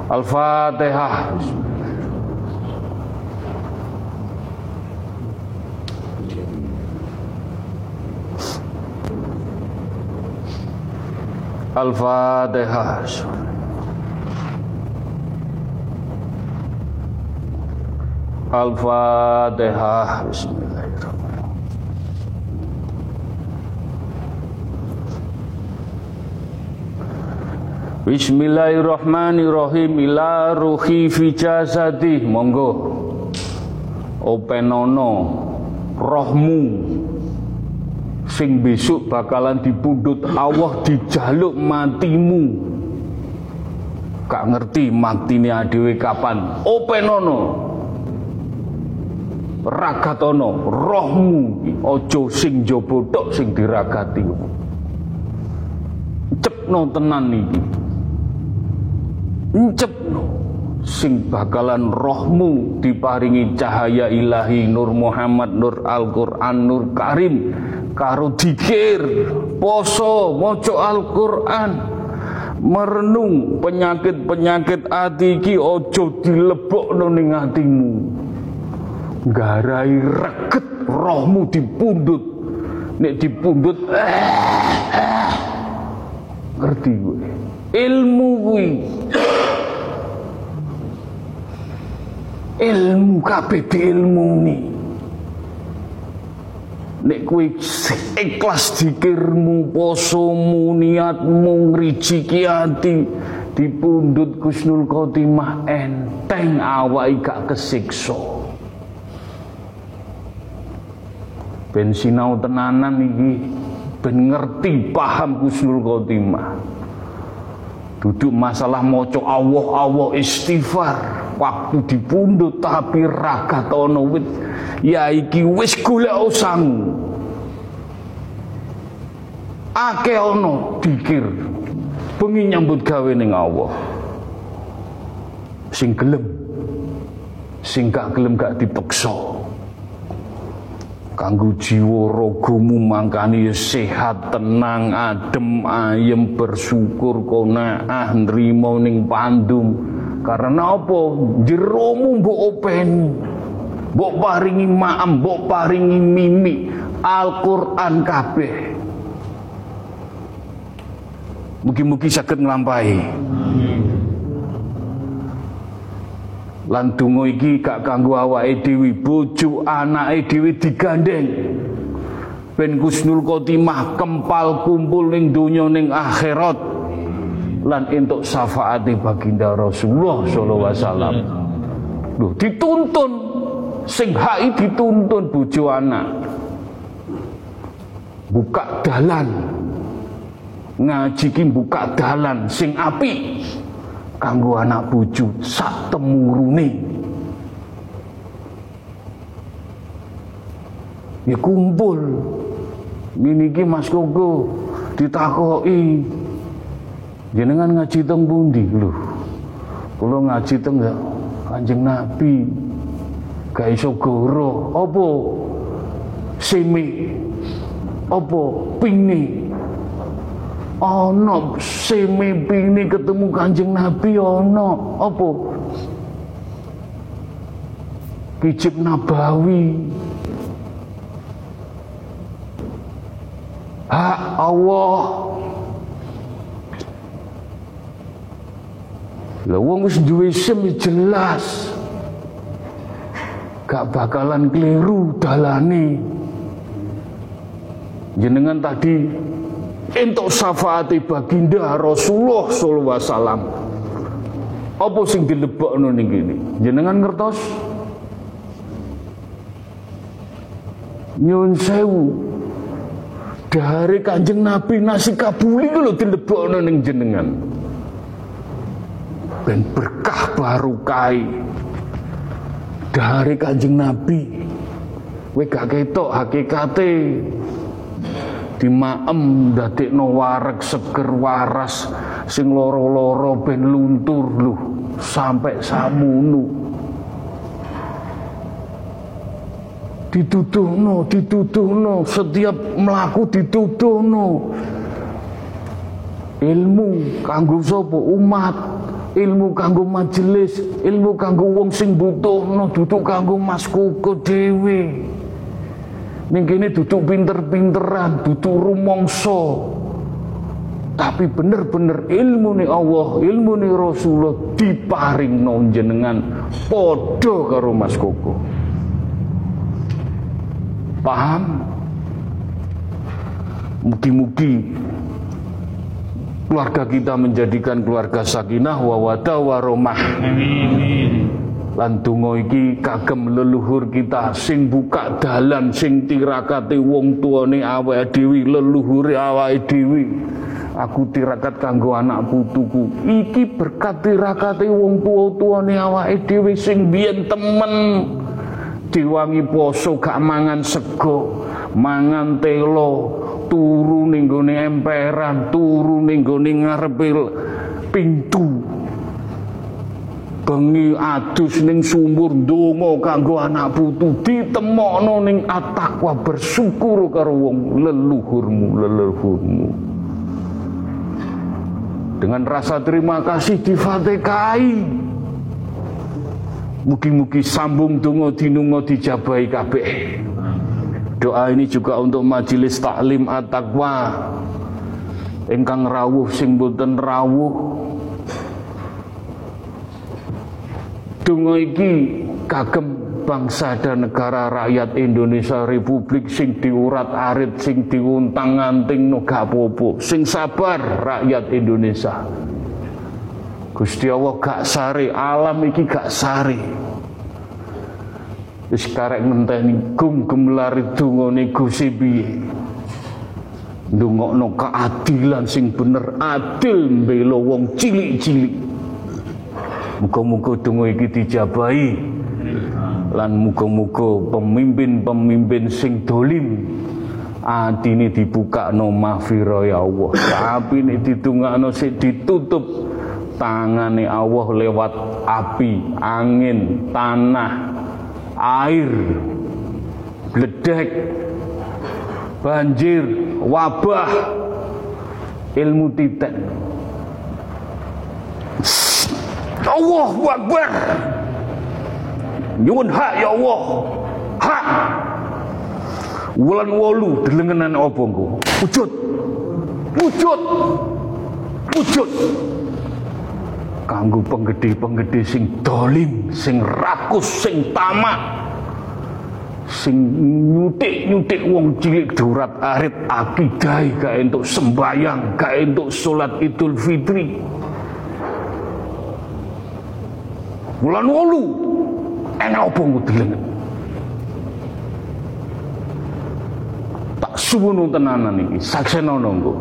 Al-Fatihah. Al-Fatihah. Al-Fatihah. Bismillahirrahmanirrahim Bismillahirrahmanirrahim. Ila ruhi fi jasadi. Monggo. Openono. Rohmu. Sing besok bakalan dipundhut. Allah dijaluk matimu. Gak ngerti matine adewe kapan. Openono. Ragatono. Rohmu. Ojo sing jaba tok sing diragati. Cepno tenan iki Encepno sing bakalan rohmu diparingi cahaya ilahi Nur Muhammad Nur Al-Qur'an Nur Karim karo dikir poso maca Al-Qur'an. Merenung penyakit-penyakit ati iki aja dilebokno ning atimu. Garai reget rohmu dipundut nek dipundut eh, eh, ngerti gue ilmu gue ilmu kabeh diilmuni. Nek kowe ikhlas dikirmu posomu niatmu ngrijiki ati dipundhut Kusnul Khotimah enteng awake gak kesiksa. Ben sinau tenanan iki ben ngerti paham Kusnul Khotimah duduk masalah moco Allah Allah istighfar. Waktu dipundhut tapi raga tono wit. Ya iki wis golek usang ake ono dikir bengi nyambut gawe ning Allah. Sing gelem. Sing gak gelem gak dipeksa kanggo jiwa ragamu mangkani sehat tenang adem ayem bersyukur qanaah nrimo ning pandum. Karena apa? Jeromu mbok openi mbok paringi maem mbok paringi mimi. Al-Qur'an kabeh. Mugi-mugi saged nglampahi lan donga iki gak kanggo awake dhewe bojo anake dhewe digandeng. Ben kusnul khotimah kempal kumpul ning donya ning akhirat. Lan entuk syafaate baginda Rasulullah sallallahu alaihi wasallam. Dituntun. Sing hai dituntun bojo anak. Buka dalan. Ngaji ki buka dalan sing api kanggo anak bojo sak temurune ya kumpul. Ini ki Mas Koko ditakoki. Jenengan ngaji teng pundi? Lho kula ngaji teng Kanjeng Nabi. Gak iso goro. Apa? Semi apa? Pini ana semi pini ketemu Kanjeng Nabi ana apa Kijib Nabawi Hak Allah Lah wong wis duwe SIM jelas. Gak bakalan keliru dalane. Jenengan tadi entuk syafaati baginda Rasulullah sallallahu alaihi wasallam. Apa sing dilebokno ning kene? Jenengan ngertos? Nyun sewu. Dari Kanjeng Nabi nasi kabuli ku lho dilebokno ning jenengan ben berkah baru kai dari kanjeng Nabi we gak ketok hakikate di maem dadekno wareg seger waras sing loro-loro ben luntur. Lu sampai samunu. Dituduhno dituduhno setiap melaku dituduhno. Ilmu kanggo sapa? Umat. Ilmu kanggo majelis, ilmu kanggo wong sing butuhno, duduk kanggo Mas Koko dhewe. Ning duduk pinter-pinteran, duduk rumangsa. Tapi bener-bener ilmu nih Allah, ilmu nih Rasulullah diparing jenengan podo karo Mas Koko. Paham? Mugi-mugi keluarga kita menjadikan keluarga sakinah wa wada wa romah lan donga iki kagem leluhur kita sing buka dalan sing tirakate wong tuane awake dhewe leluhure awake dhewe. Aku tirakat kanggo anak putuku. Iki berkat tirakate wong tua-tuane awake dhewe sing biyen temen. Diwangi poso gak mangan sego mangan telo turu ning gone emperan, turu ning gone pintu. Bengi adus ning sumur ndonga kanggo anak putu ditemokno ning atakwa bersyukur karo wong leluhurmu, leluhurmu. Dengan rasa terima kasih difatekai. Mugi-mugi sambung donga dinunga dijabahi kabeh. Doa ini juga untuk majelis taklim at-taqwa ingkang rawuh sing boten rawuh. Donga iki kagem bangsa dan negara rakyat Indonesia Republik sing diurat arit sing diuntang-anting no gak popo sing sabar rakyat Indonesia Gusti Allah gak sare alam iki gak sare Wis karek ngenteni gum gemelari dungane Gusti piye. Ndongokno keadilan sing bener adil mbela wong cilik-cilik. Muga-muga donga iki dijabahi lan muga-muga pemimpin-pemimpin sing dolim atine dibuka no mahfira ya Allah tapi ini ditungakno sik ditutup tangane Allah lewat api angin tanah air, bledek, banjir, wabah, ilmu titik. Allah Akbar. Nyuwun hak ya Allah. Hak. Wulan wolu delengenan engko? Wujud. Wujud. Wujud. kanggo penggede-penggede sing dolim, sing rakus, sing tamak, sing nyutik-nyutik wong cilik durat arit akidah gak entuk sembayang, gak entuk salat Idul Fitri. Wulan wolu enak apa ngudelengen. Tak suwunu tenanan iki, saksena nunggu.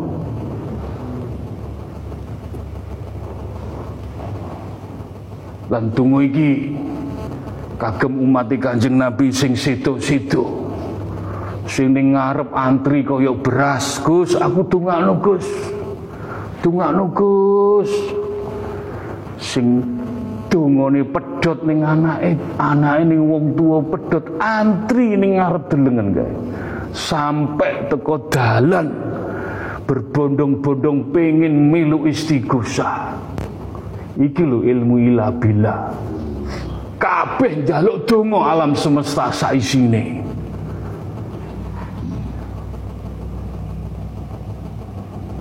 Lan tunggu iki kagem umat Kanjeng Nabi sing situ-situ. Sing ning ngarep antri kaya beras, Gus, aku dongakno Gus. Dongakno Gus. Sing dongane pedhot ning anake, anake ning wong tua pedhot antri ning ngarep delengen kae. Sampai teko dalan berbondong-bondong pengen milu istighosah. Iki lho ilmu ila bila. Kabeh njaluk donga alam semesta saisine.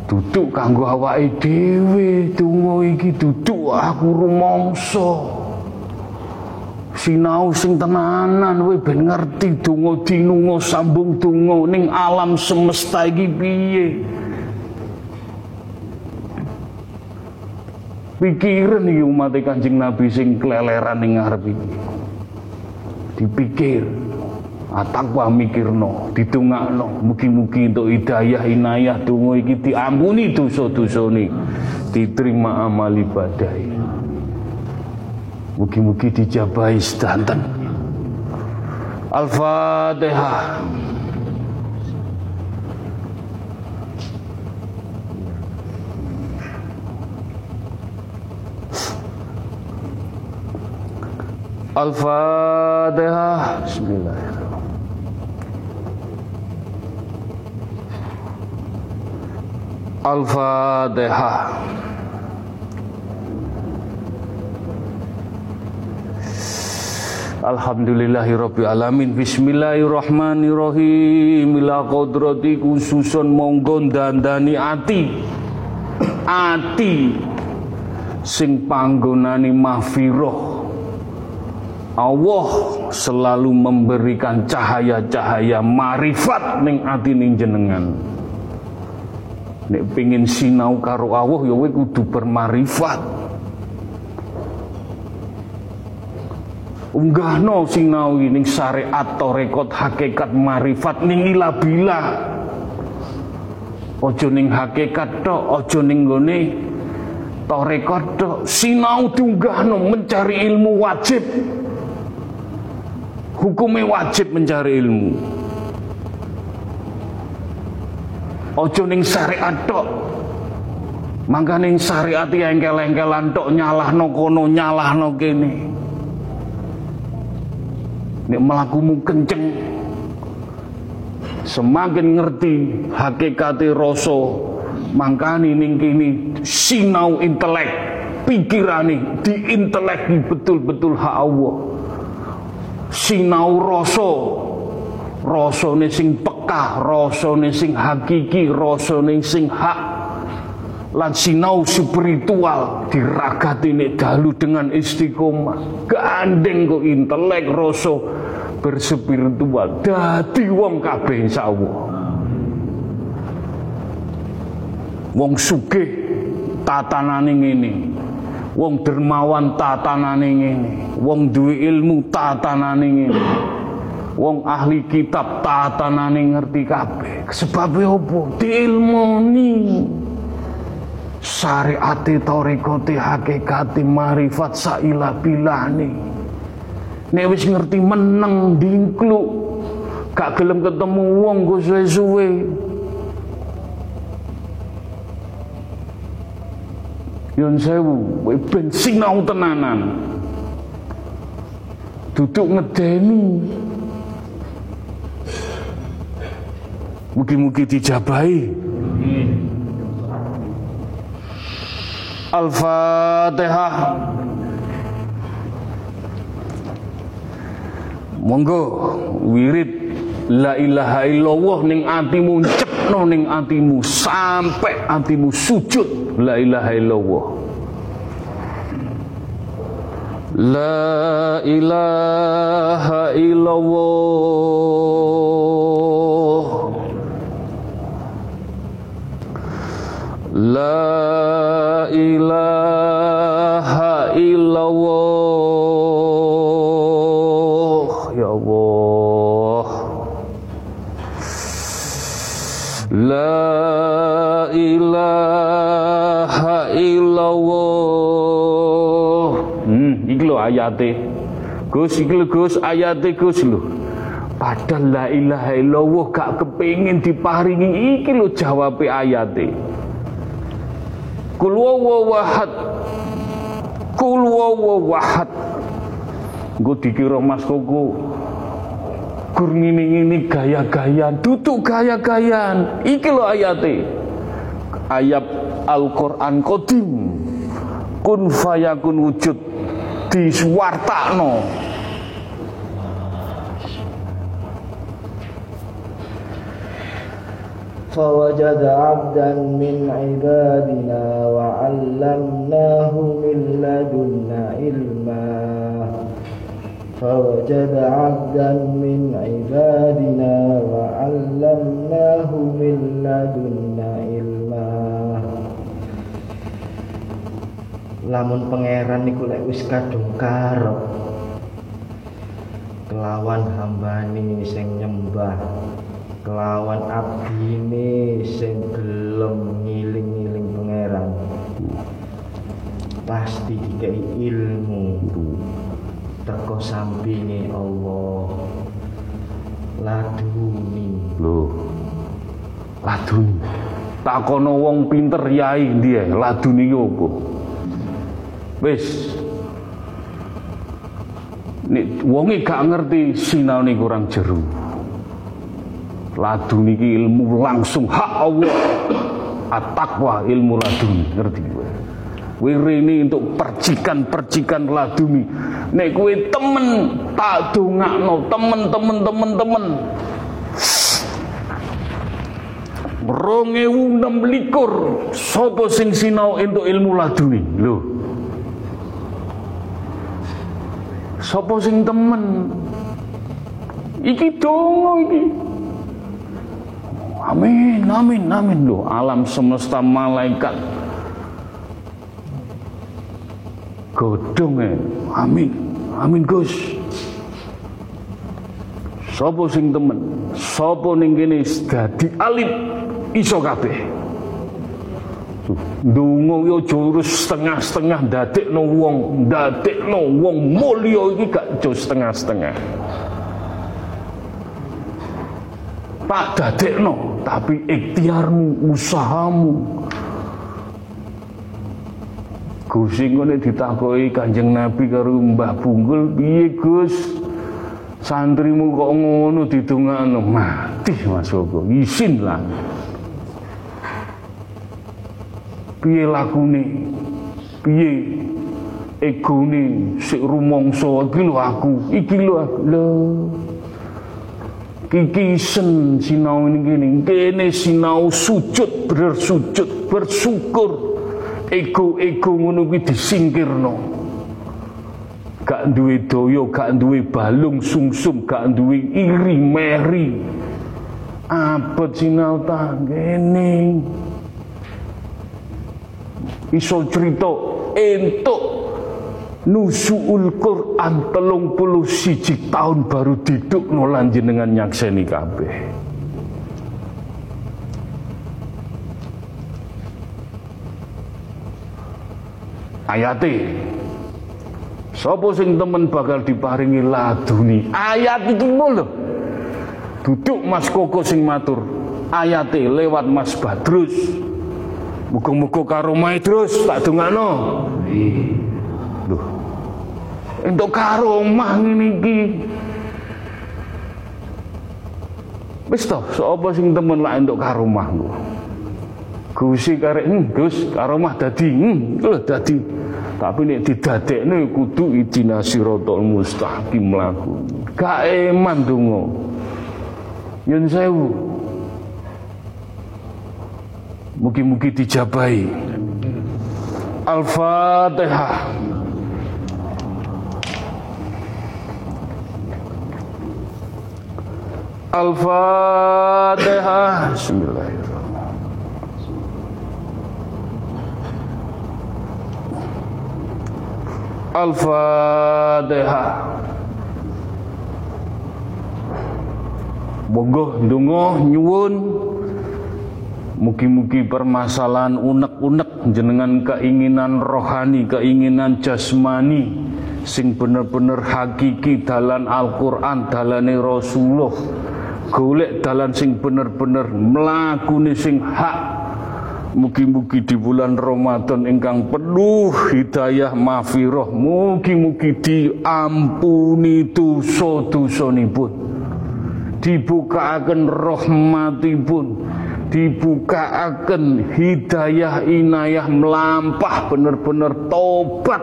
Duduk kanggo awake dhewe, donga iki duduk aku rumangsa. Sinau sing tenanan kowe ben ngerti donga dinunga sambung donga ning alam semesta iki piye. pikiran iki umat Kanjeng Nabi sing keleleran ning ngarep iki. Dipikir atakwa mikirno, ditungakno, mugi-mugi untuk hidayah inayah donga iki diampuni dosa-dosane, diterima amal ibadah. Mugi-mugi dijabahi sedanten. Al-Fatihah. Al-Fatihah. Bismillahirrahmanirrahim. Al-Fatihah. Alhamdulillahirabbil alamin. Bismillahirrahmanirrahim. Ila qadrati khususun monggo dandani ati. Ati sing panggonane mahfirah Allah selalu memberikan cahaya-cahaya marifat ning ati ning jenengan. Nek pengin sinau karo Allah ya kowe kudu bermarifat. Unggahno sinau ning syariat rekod hakikat marifat ning ilabila. Ojo ning hakikat tok, ojo ning gone tarekat tok. Sinau diunggahno mencari ilmu wajib hukumnya wajib mencari ilmu ojo ning syariat tok. Mangka ning syariat ya engkel-engkelan tok nyalahno kono nyalahno kene. Nek melakumu kenceng semakin ngerti hakikati rasa mangkani ning kini sinau intelek pikirane diinteleki betul-betul hak Allah. Sinau rasa rasane sing pekah rasane sing hakiki rasane sing hak. Lan sinau spiritual diragati nek dalu dengan istiqomah. Gandeng kok intelek rasa berspiritual. Dadi wong kabeh insyaallah wong sugih tatanane ngene. Wong dermawan tatanane ngene. Wong duwe ilmu tatanane ngene wong ahli kitab tatanane ngerti kabeh. Sebab opo diilmoni syariate tarekote hakikate marifat saila bilane. Nek wis ngerti meneng dingkluk gak gelem ketemu wong go suwe-suwe. Yon sewu, ben sinau tenanan. Duduk ngedeni. Mugi-mugi dijabahi. Al-Fatihah. Monggo wirid la ilaha illallah ning atimu cepno ning atimu sampai atimu sujud la ilaha illallah La ilaha illallah La ilaha illallah. Ya Allah. La ilaha illallah. Hmm, iki lho ayate. Gus iki lho Gus ayate Gus lho. Padahal la ilaha illallah gak kepengin diparingi. Iki lho jawabe ayate Kul wawahad Kul wawahad Gue dikira mas koko Gur ngini-ngini gaya-gayaan Duduk gaya-gayaan. Iki lo ayate. Ayat Al-Quran Qadim. Kun fayakun wujud Diswartakno فوجد عبدا من عبادنا وعلمناه من لدنا علما فوجد عبدا من عبادنا وعلمناه من لدنا علما lamun pangeran niku lek wis kadung karo kelawan hambane sing nyembah kelawan abdine sing gelem ngiling-ngiling pangeran. Pasti dikai ilmu. Teko sampinge Allah. Laduni. Loh Ladun Takono wong pinter yai dia Ladun iki opo Wis. Nek wonge gak ngerti sinaune kurang jeru Ladun iki ilmu langsung. Hak Allah. At-taqwa ilmu ladun. Ngerti kowe Kowe rene untuk percikan-percikan laduni Nek kowe temen tak dongakno. Temen-temen temen-temen Rong ewu enam likur. Sopo sing sinau untuk ilmu laduni Loh Sopo sing temen? Iki dongo iki Amin, amin, amin. Loh Alam semesta malaikat. Godong eh. Amin, amin Gus. Sopo sing temen Sopo ning kene dadi alit iso kabeh. Ndonga yo jurus setengah-setengah ndadekno wong, ndadekno wong mulya iki gak jo setengah-setengah. Tak dadekno, tapi ikhtiarmu, usahamu. Gus ngene ditakoki Kanjeng Nabi karo Mbah Bungkul, "Piye Gus? Santrimu kok ngono didongakno?" Mati Mas Koko, isin lah. piye lakune piye egone sik rumangsa iki lho aku iki lho aku lho kikisen sinau ini gini. Kene sinau sujud bersujud bersyukur. Ego-ego ngono kuwi disingkirno. Gak duwe daya gak duwe balung sungsum gak duwe iri meri. Abot sinau ta kene iso cerita entuk nusuul Quran telung puluh siji tahun baru diduk nolan jenengan nyakseni kabeh. Ayate Sopo sing temen bakal diparingi laduni? Ayat itu lho duduk Mas Koko sing matur. Ayate lewat Mas Badrus. Muga-muga karomah terus tak dongakno. Lho. Entuk karomah ngene iki. Wis to, sapa sing temen lak entuk karomah ku. Gusi karek, hmm, Gus, karomah dadi, hmm, lho dadi. Tapi nek didadekne kudu idina siratal mustaqim laku. Gak eman donga. Yen sewu, Mugi-mugi dijabai. Al-Fatihah. Al-Fatihah. Bismillahirrahmanirrahim. Al-Fatihah. Monggo ndonga nyuwun Mugi-mugi permasalahan unek-unek jenengan keinginan rohani, keinginan jasmani sing bener-bener hakiki dalan Al-Qur'an, dalane Rasulullah. Golek dalan sing bener-bener mlakune sing hak. Mugi-mugi di bulan Ramadan ingkang penuh hidayah mafiroh. Mugi-mugi diampuni dosa-dosanipun. Dibukaaken rahmatipun dibukaaken hidayah inayah melampah bener-bener tobat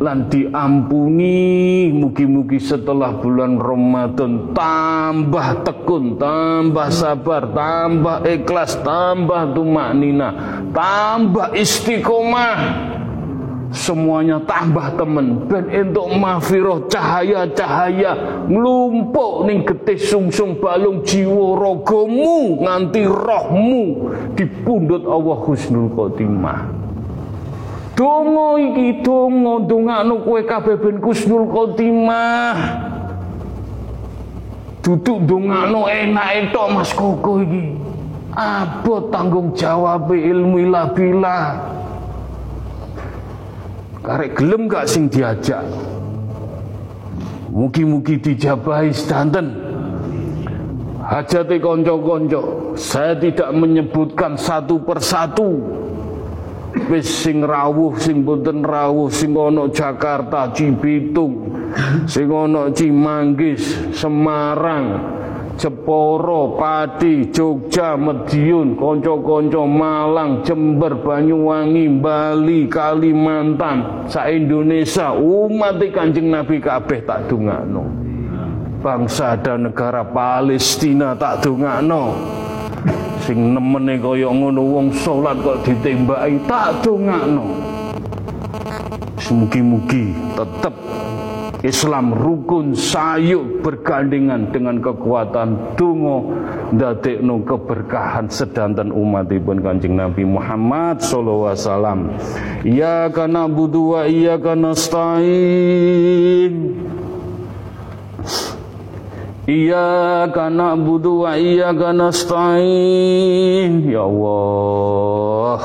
lan diampuni mugi-mugi setelah bulan Ramadan. Tambah tekun, tambah sabar, tambah ikhlas, tambah tumak nina, tambah istiqomah. Semuanya tambah temen. Ben entuk mafiroh cahaya-cahaya nglumpuk ning getih sungsung balung jiwa ragamu nganti rohmu dipundhut Allah Husnul Khotimah Dongo iki dongo dongakno kowe kabeh ben Husnul Khotimah Duduk dongakno enak tok Mas Koko iki Abot tanggung jawab ilmu ilah bila Karek gelem gak sing diajak. Mugi-mugi dijabahi sedanten. Hajati konco-konco. Saya tidak menyebutkan satu persatu. Wis sing rawuh, sing boten rawuh, sing ono Jakarta, Cibitung, sing ono Cimanggis, Semarang, Jeporo, Pati, Jogja, Medion, konco-konco Malang, Jember, Banyuwangi, Bali, Kalimantan, sa Indonesia, umat Kanjeng Nabi kabeh tak dungakno. Bangsa dan negara Palestina tak dungakno. Sing nemene kaya ngono wong salat kok ditembaki tak dongakno. Mugi-mugi tetep Islam rukun sayuk bergandengan dengan kekuatan dungo ndadekno keberkahan sedanten umatipun Kanjeng Nabi Muhammad sallallahu alaihi wasallam. Ya kana budu wa iyyaka nasta'in. Iyyaka na'budu wa iyyaka nasta'in. Ya Allah.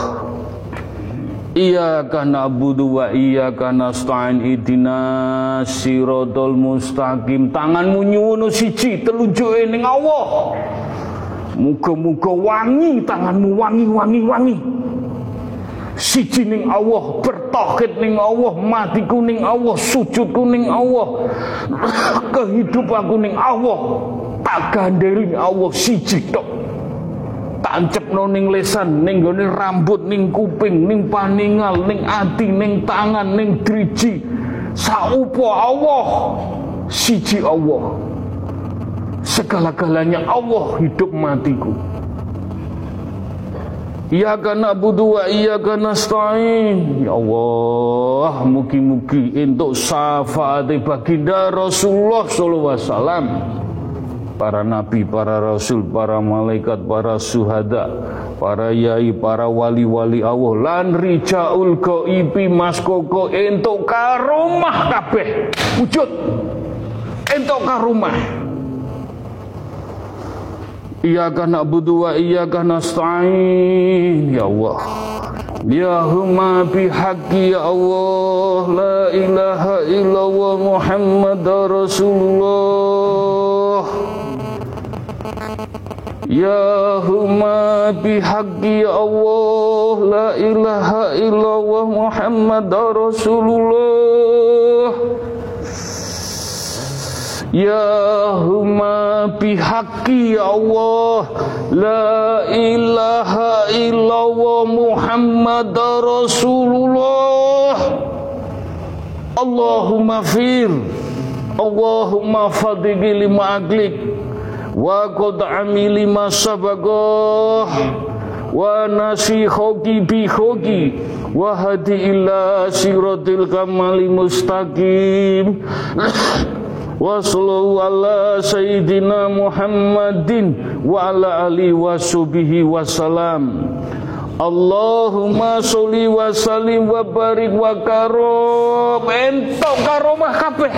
Iyyaka na'budu wa iyyaka nasta'in idina siratal mustaqim. Tanganmu nyuwun siji telunjuke ning Allah. Muga-muga wangi tanganmu wangi wangi wangi. Siji ning Allah, bertauhid ning Allah, matiku ning Allah, sujudku ning Allah. Kehidupanku ning Allah. Tak ganderi Allah siji tok tancepno ning lesan, ning gone rambut, ning kuping, ning paningal, ning ati, ning tangan, ning driji. Saupo Allah, siji Allah. Segala-galanya Allah hidup matiku. Ya kana budu wa iya kana stain. Ya Allah, mugi-mugi entuk syafaat baginda Rasulullah sallallahu alaihi wasallam. Para nabi, para rasul, para malaikat, para suhada, para yai, para wali-wali Allah. Lan rijaul ghaibi mas koko entuk karomah kabeh. Wujud. Entuk karomah Iyyaka na'budu wa iyyaka nasta'in. Ya Allah. Ya huma bihaqqi ya Allah. La ilaha illallah Muhammad Rasulullah. Ya huma bihaqqi ya Allah. La ilaha illallah Muhammad Rasulullah Ya huma bihaqqi ya Allah. La ilaha illallah Muhammad Rasulullah. Allahumma fir. Allahumma fadigi lima aglik. Wa qad'ami lima sabagah. Wa nasi khogi bi khogi. Wa hadi ila siratil kamali mustaqim sallallahu ala sayyidina Muhammadin wa subihi wa salam. Allahumma sholli wa sallim wa barik wa karom. Entok karomah kabeh.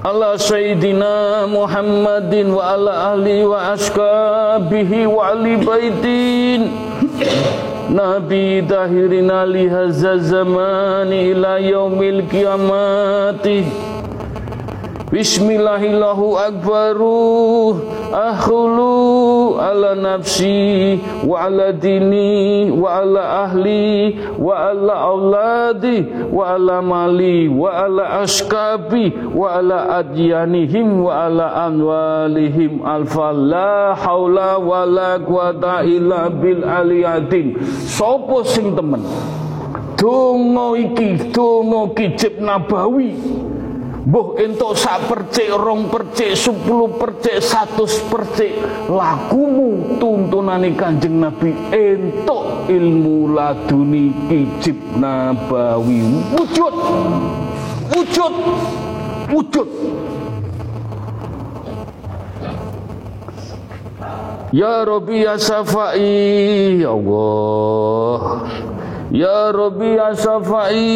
Ala sayyidina Muhammadin wa ala ahli wa askabihi wa ali baitin. Nabi tahirina lihaza zamani ila yaumil kiamati Bismillahillahu akbaru akhulu ala nafsi wa ala dini wa ala ahli wa ala auladi wa ala mali wa ala askabi wa ala adyanihim wa ala anwalihim. Alfa la haula wa la quwata illa bil aliyatin sopo sing temen? Donga iki donga kijib nabawi Boh entuk sak percik, rong percik, sepuluh percik, satu percik. Lakumu tuntunani kanjeng Nabi Entuk ilmu laduni ijib nabawi. Wujud! Wujud! Wujud! Ya Rabbi ya Safai Ya Allah. Ya Rabbi ya Safai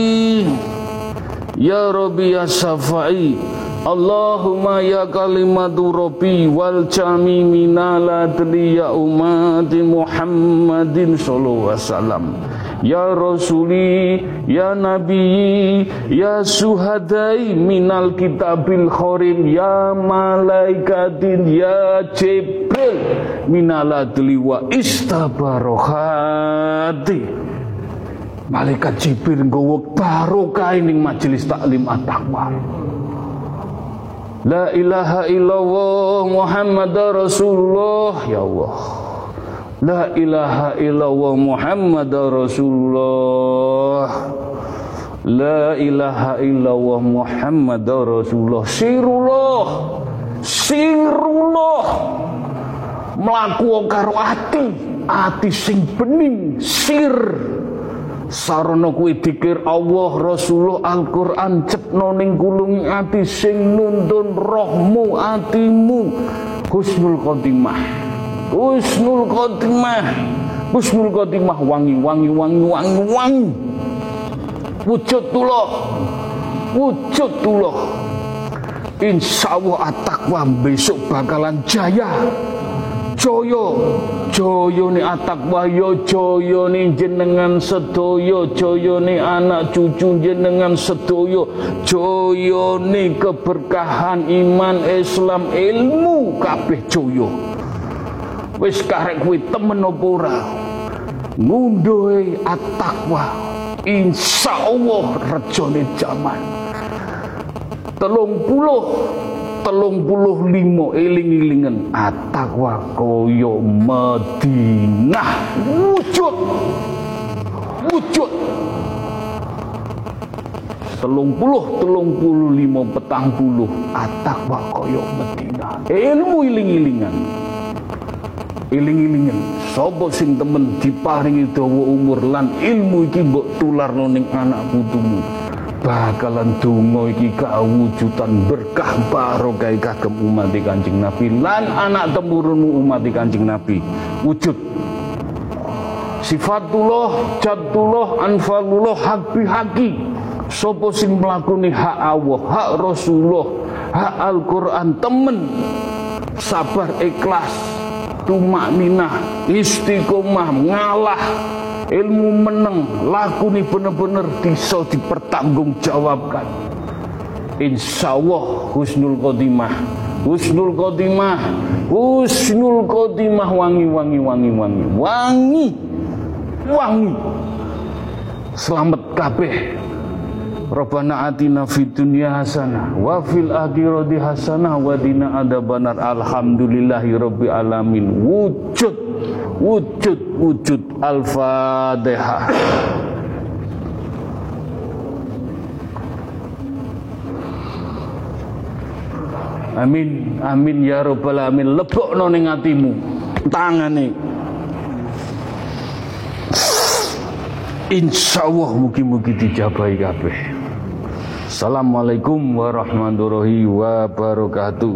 Ya Rabbi ya Safai Allahumma ya kalimatu Rabbi wal jami minal adli ya umati Muhammadin sallallahu alaihi wasallam. Ya Rasuli, Ya Nabi, Ya Suhadai minal kitabil khorin Ya malaikatin, Ya Jibril minal adli wa istabarohati Malaikat Jibril nggawa barokah ning majelis taklim at-taqwa. La ilaha illallah Muhammad Rasulullah ya Allah. La ilaha illallah Muhammad Rasulullah. La ilaha illallah Muhammad Rasulullah. Sirullah. Sirullah. Mlaku karo ati, ati sing bening, sir sarana kuwi dikir Allah Rasulullah Al-Qur'an cepno ning kulungi ati sing nuntun rohmu atimu. Husnul khotimah. Husnul khotimah. Husnul khotimah. Wangi wangi wangi wangi wangi. Wujud tullah wujud tullah Insya Allah at-taqwa besok bakalan jaya. Joyo Joyo ni atak wahyo Joyo ni jenengan sedoyo Joyo ni anak cucu jenengan sedoyo Joyo ni keberkahan iman Islam ilmu kabeh joyo. Wis karek kuwi temen apa ora? Ngunduhe at-taqwa Insya Allah rejone zaman Telung puluh telung puluh limo eling-elingan. Atakwa koyo Madinah wujud. Wujud. Telung puluh telung puluh limo petang puluh. Atakwa koyo Madinah ilmu eling-elingan. Eling-elingan. Sapa sing temen diparingi dawa umur lan ilmu iki mbok tularno anak putumu bakalan donga iki kawujudan berkah barokah kagem umat Kanjeng Nabi. Lan anak temurunmu umat Kanjeng Nabi. Wujud. Sifatullah jatullah anfalullah hak bihaki. Sapa sing mlakoni hak Allah hak Rasulullah hak Al-Qur'an temen. Sabar ikhlas tumak minah istiqomah ngalah ilmu meneng laku nih bener-bener bisa dipertanggungjawabkan. Insya Allah husnul khotimah husnul khotimah husnul khotimah wangi wangi wangi wangi. Wangi. Wangi. Selamat kabeh. Rabbana atina fid dunya hasanah wa fil akhirati hasanah wa qina adzabannar. Alhamdulillahi alamin. Wujud wujud wujud al-fatihah Amin amin ya rabbal alamin. Lebokno ning atimu tangane. Insya Allah mugi-mugi dijabahi kabeh. Assalamualaikum warahmatullahi wabarakatuh.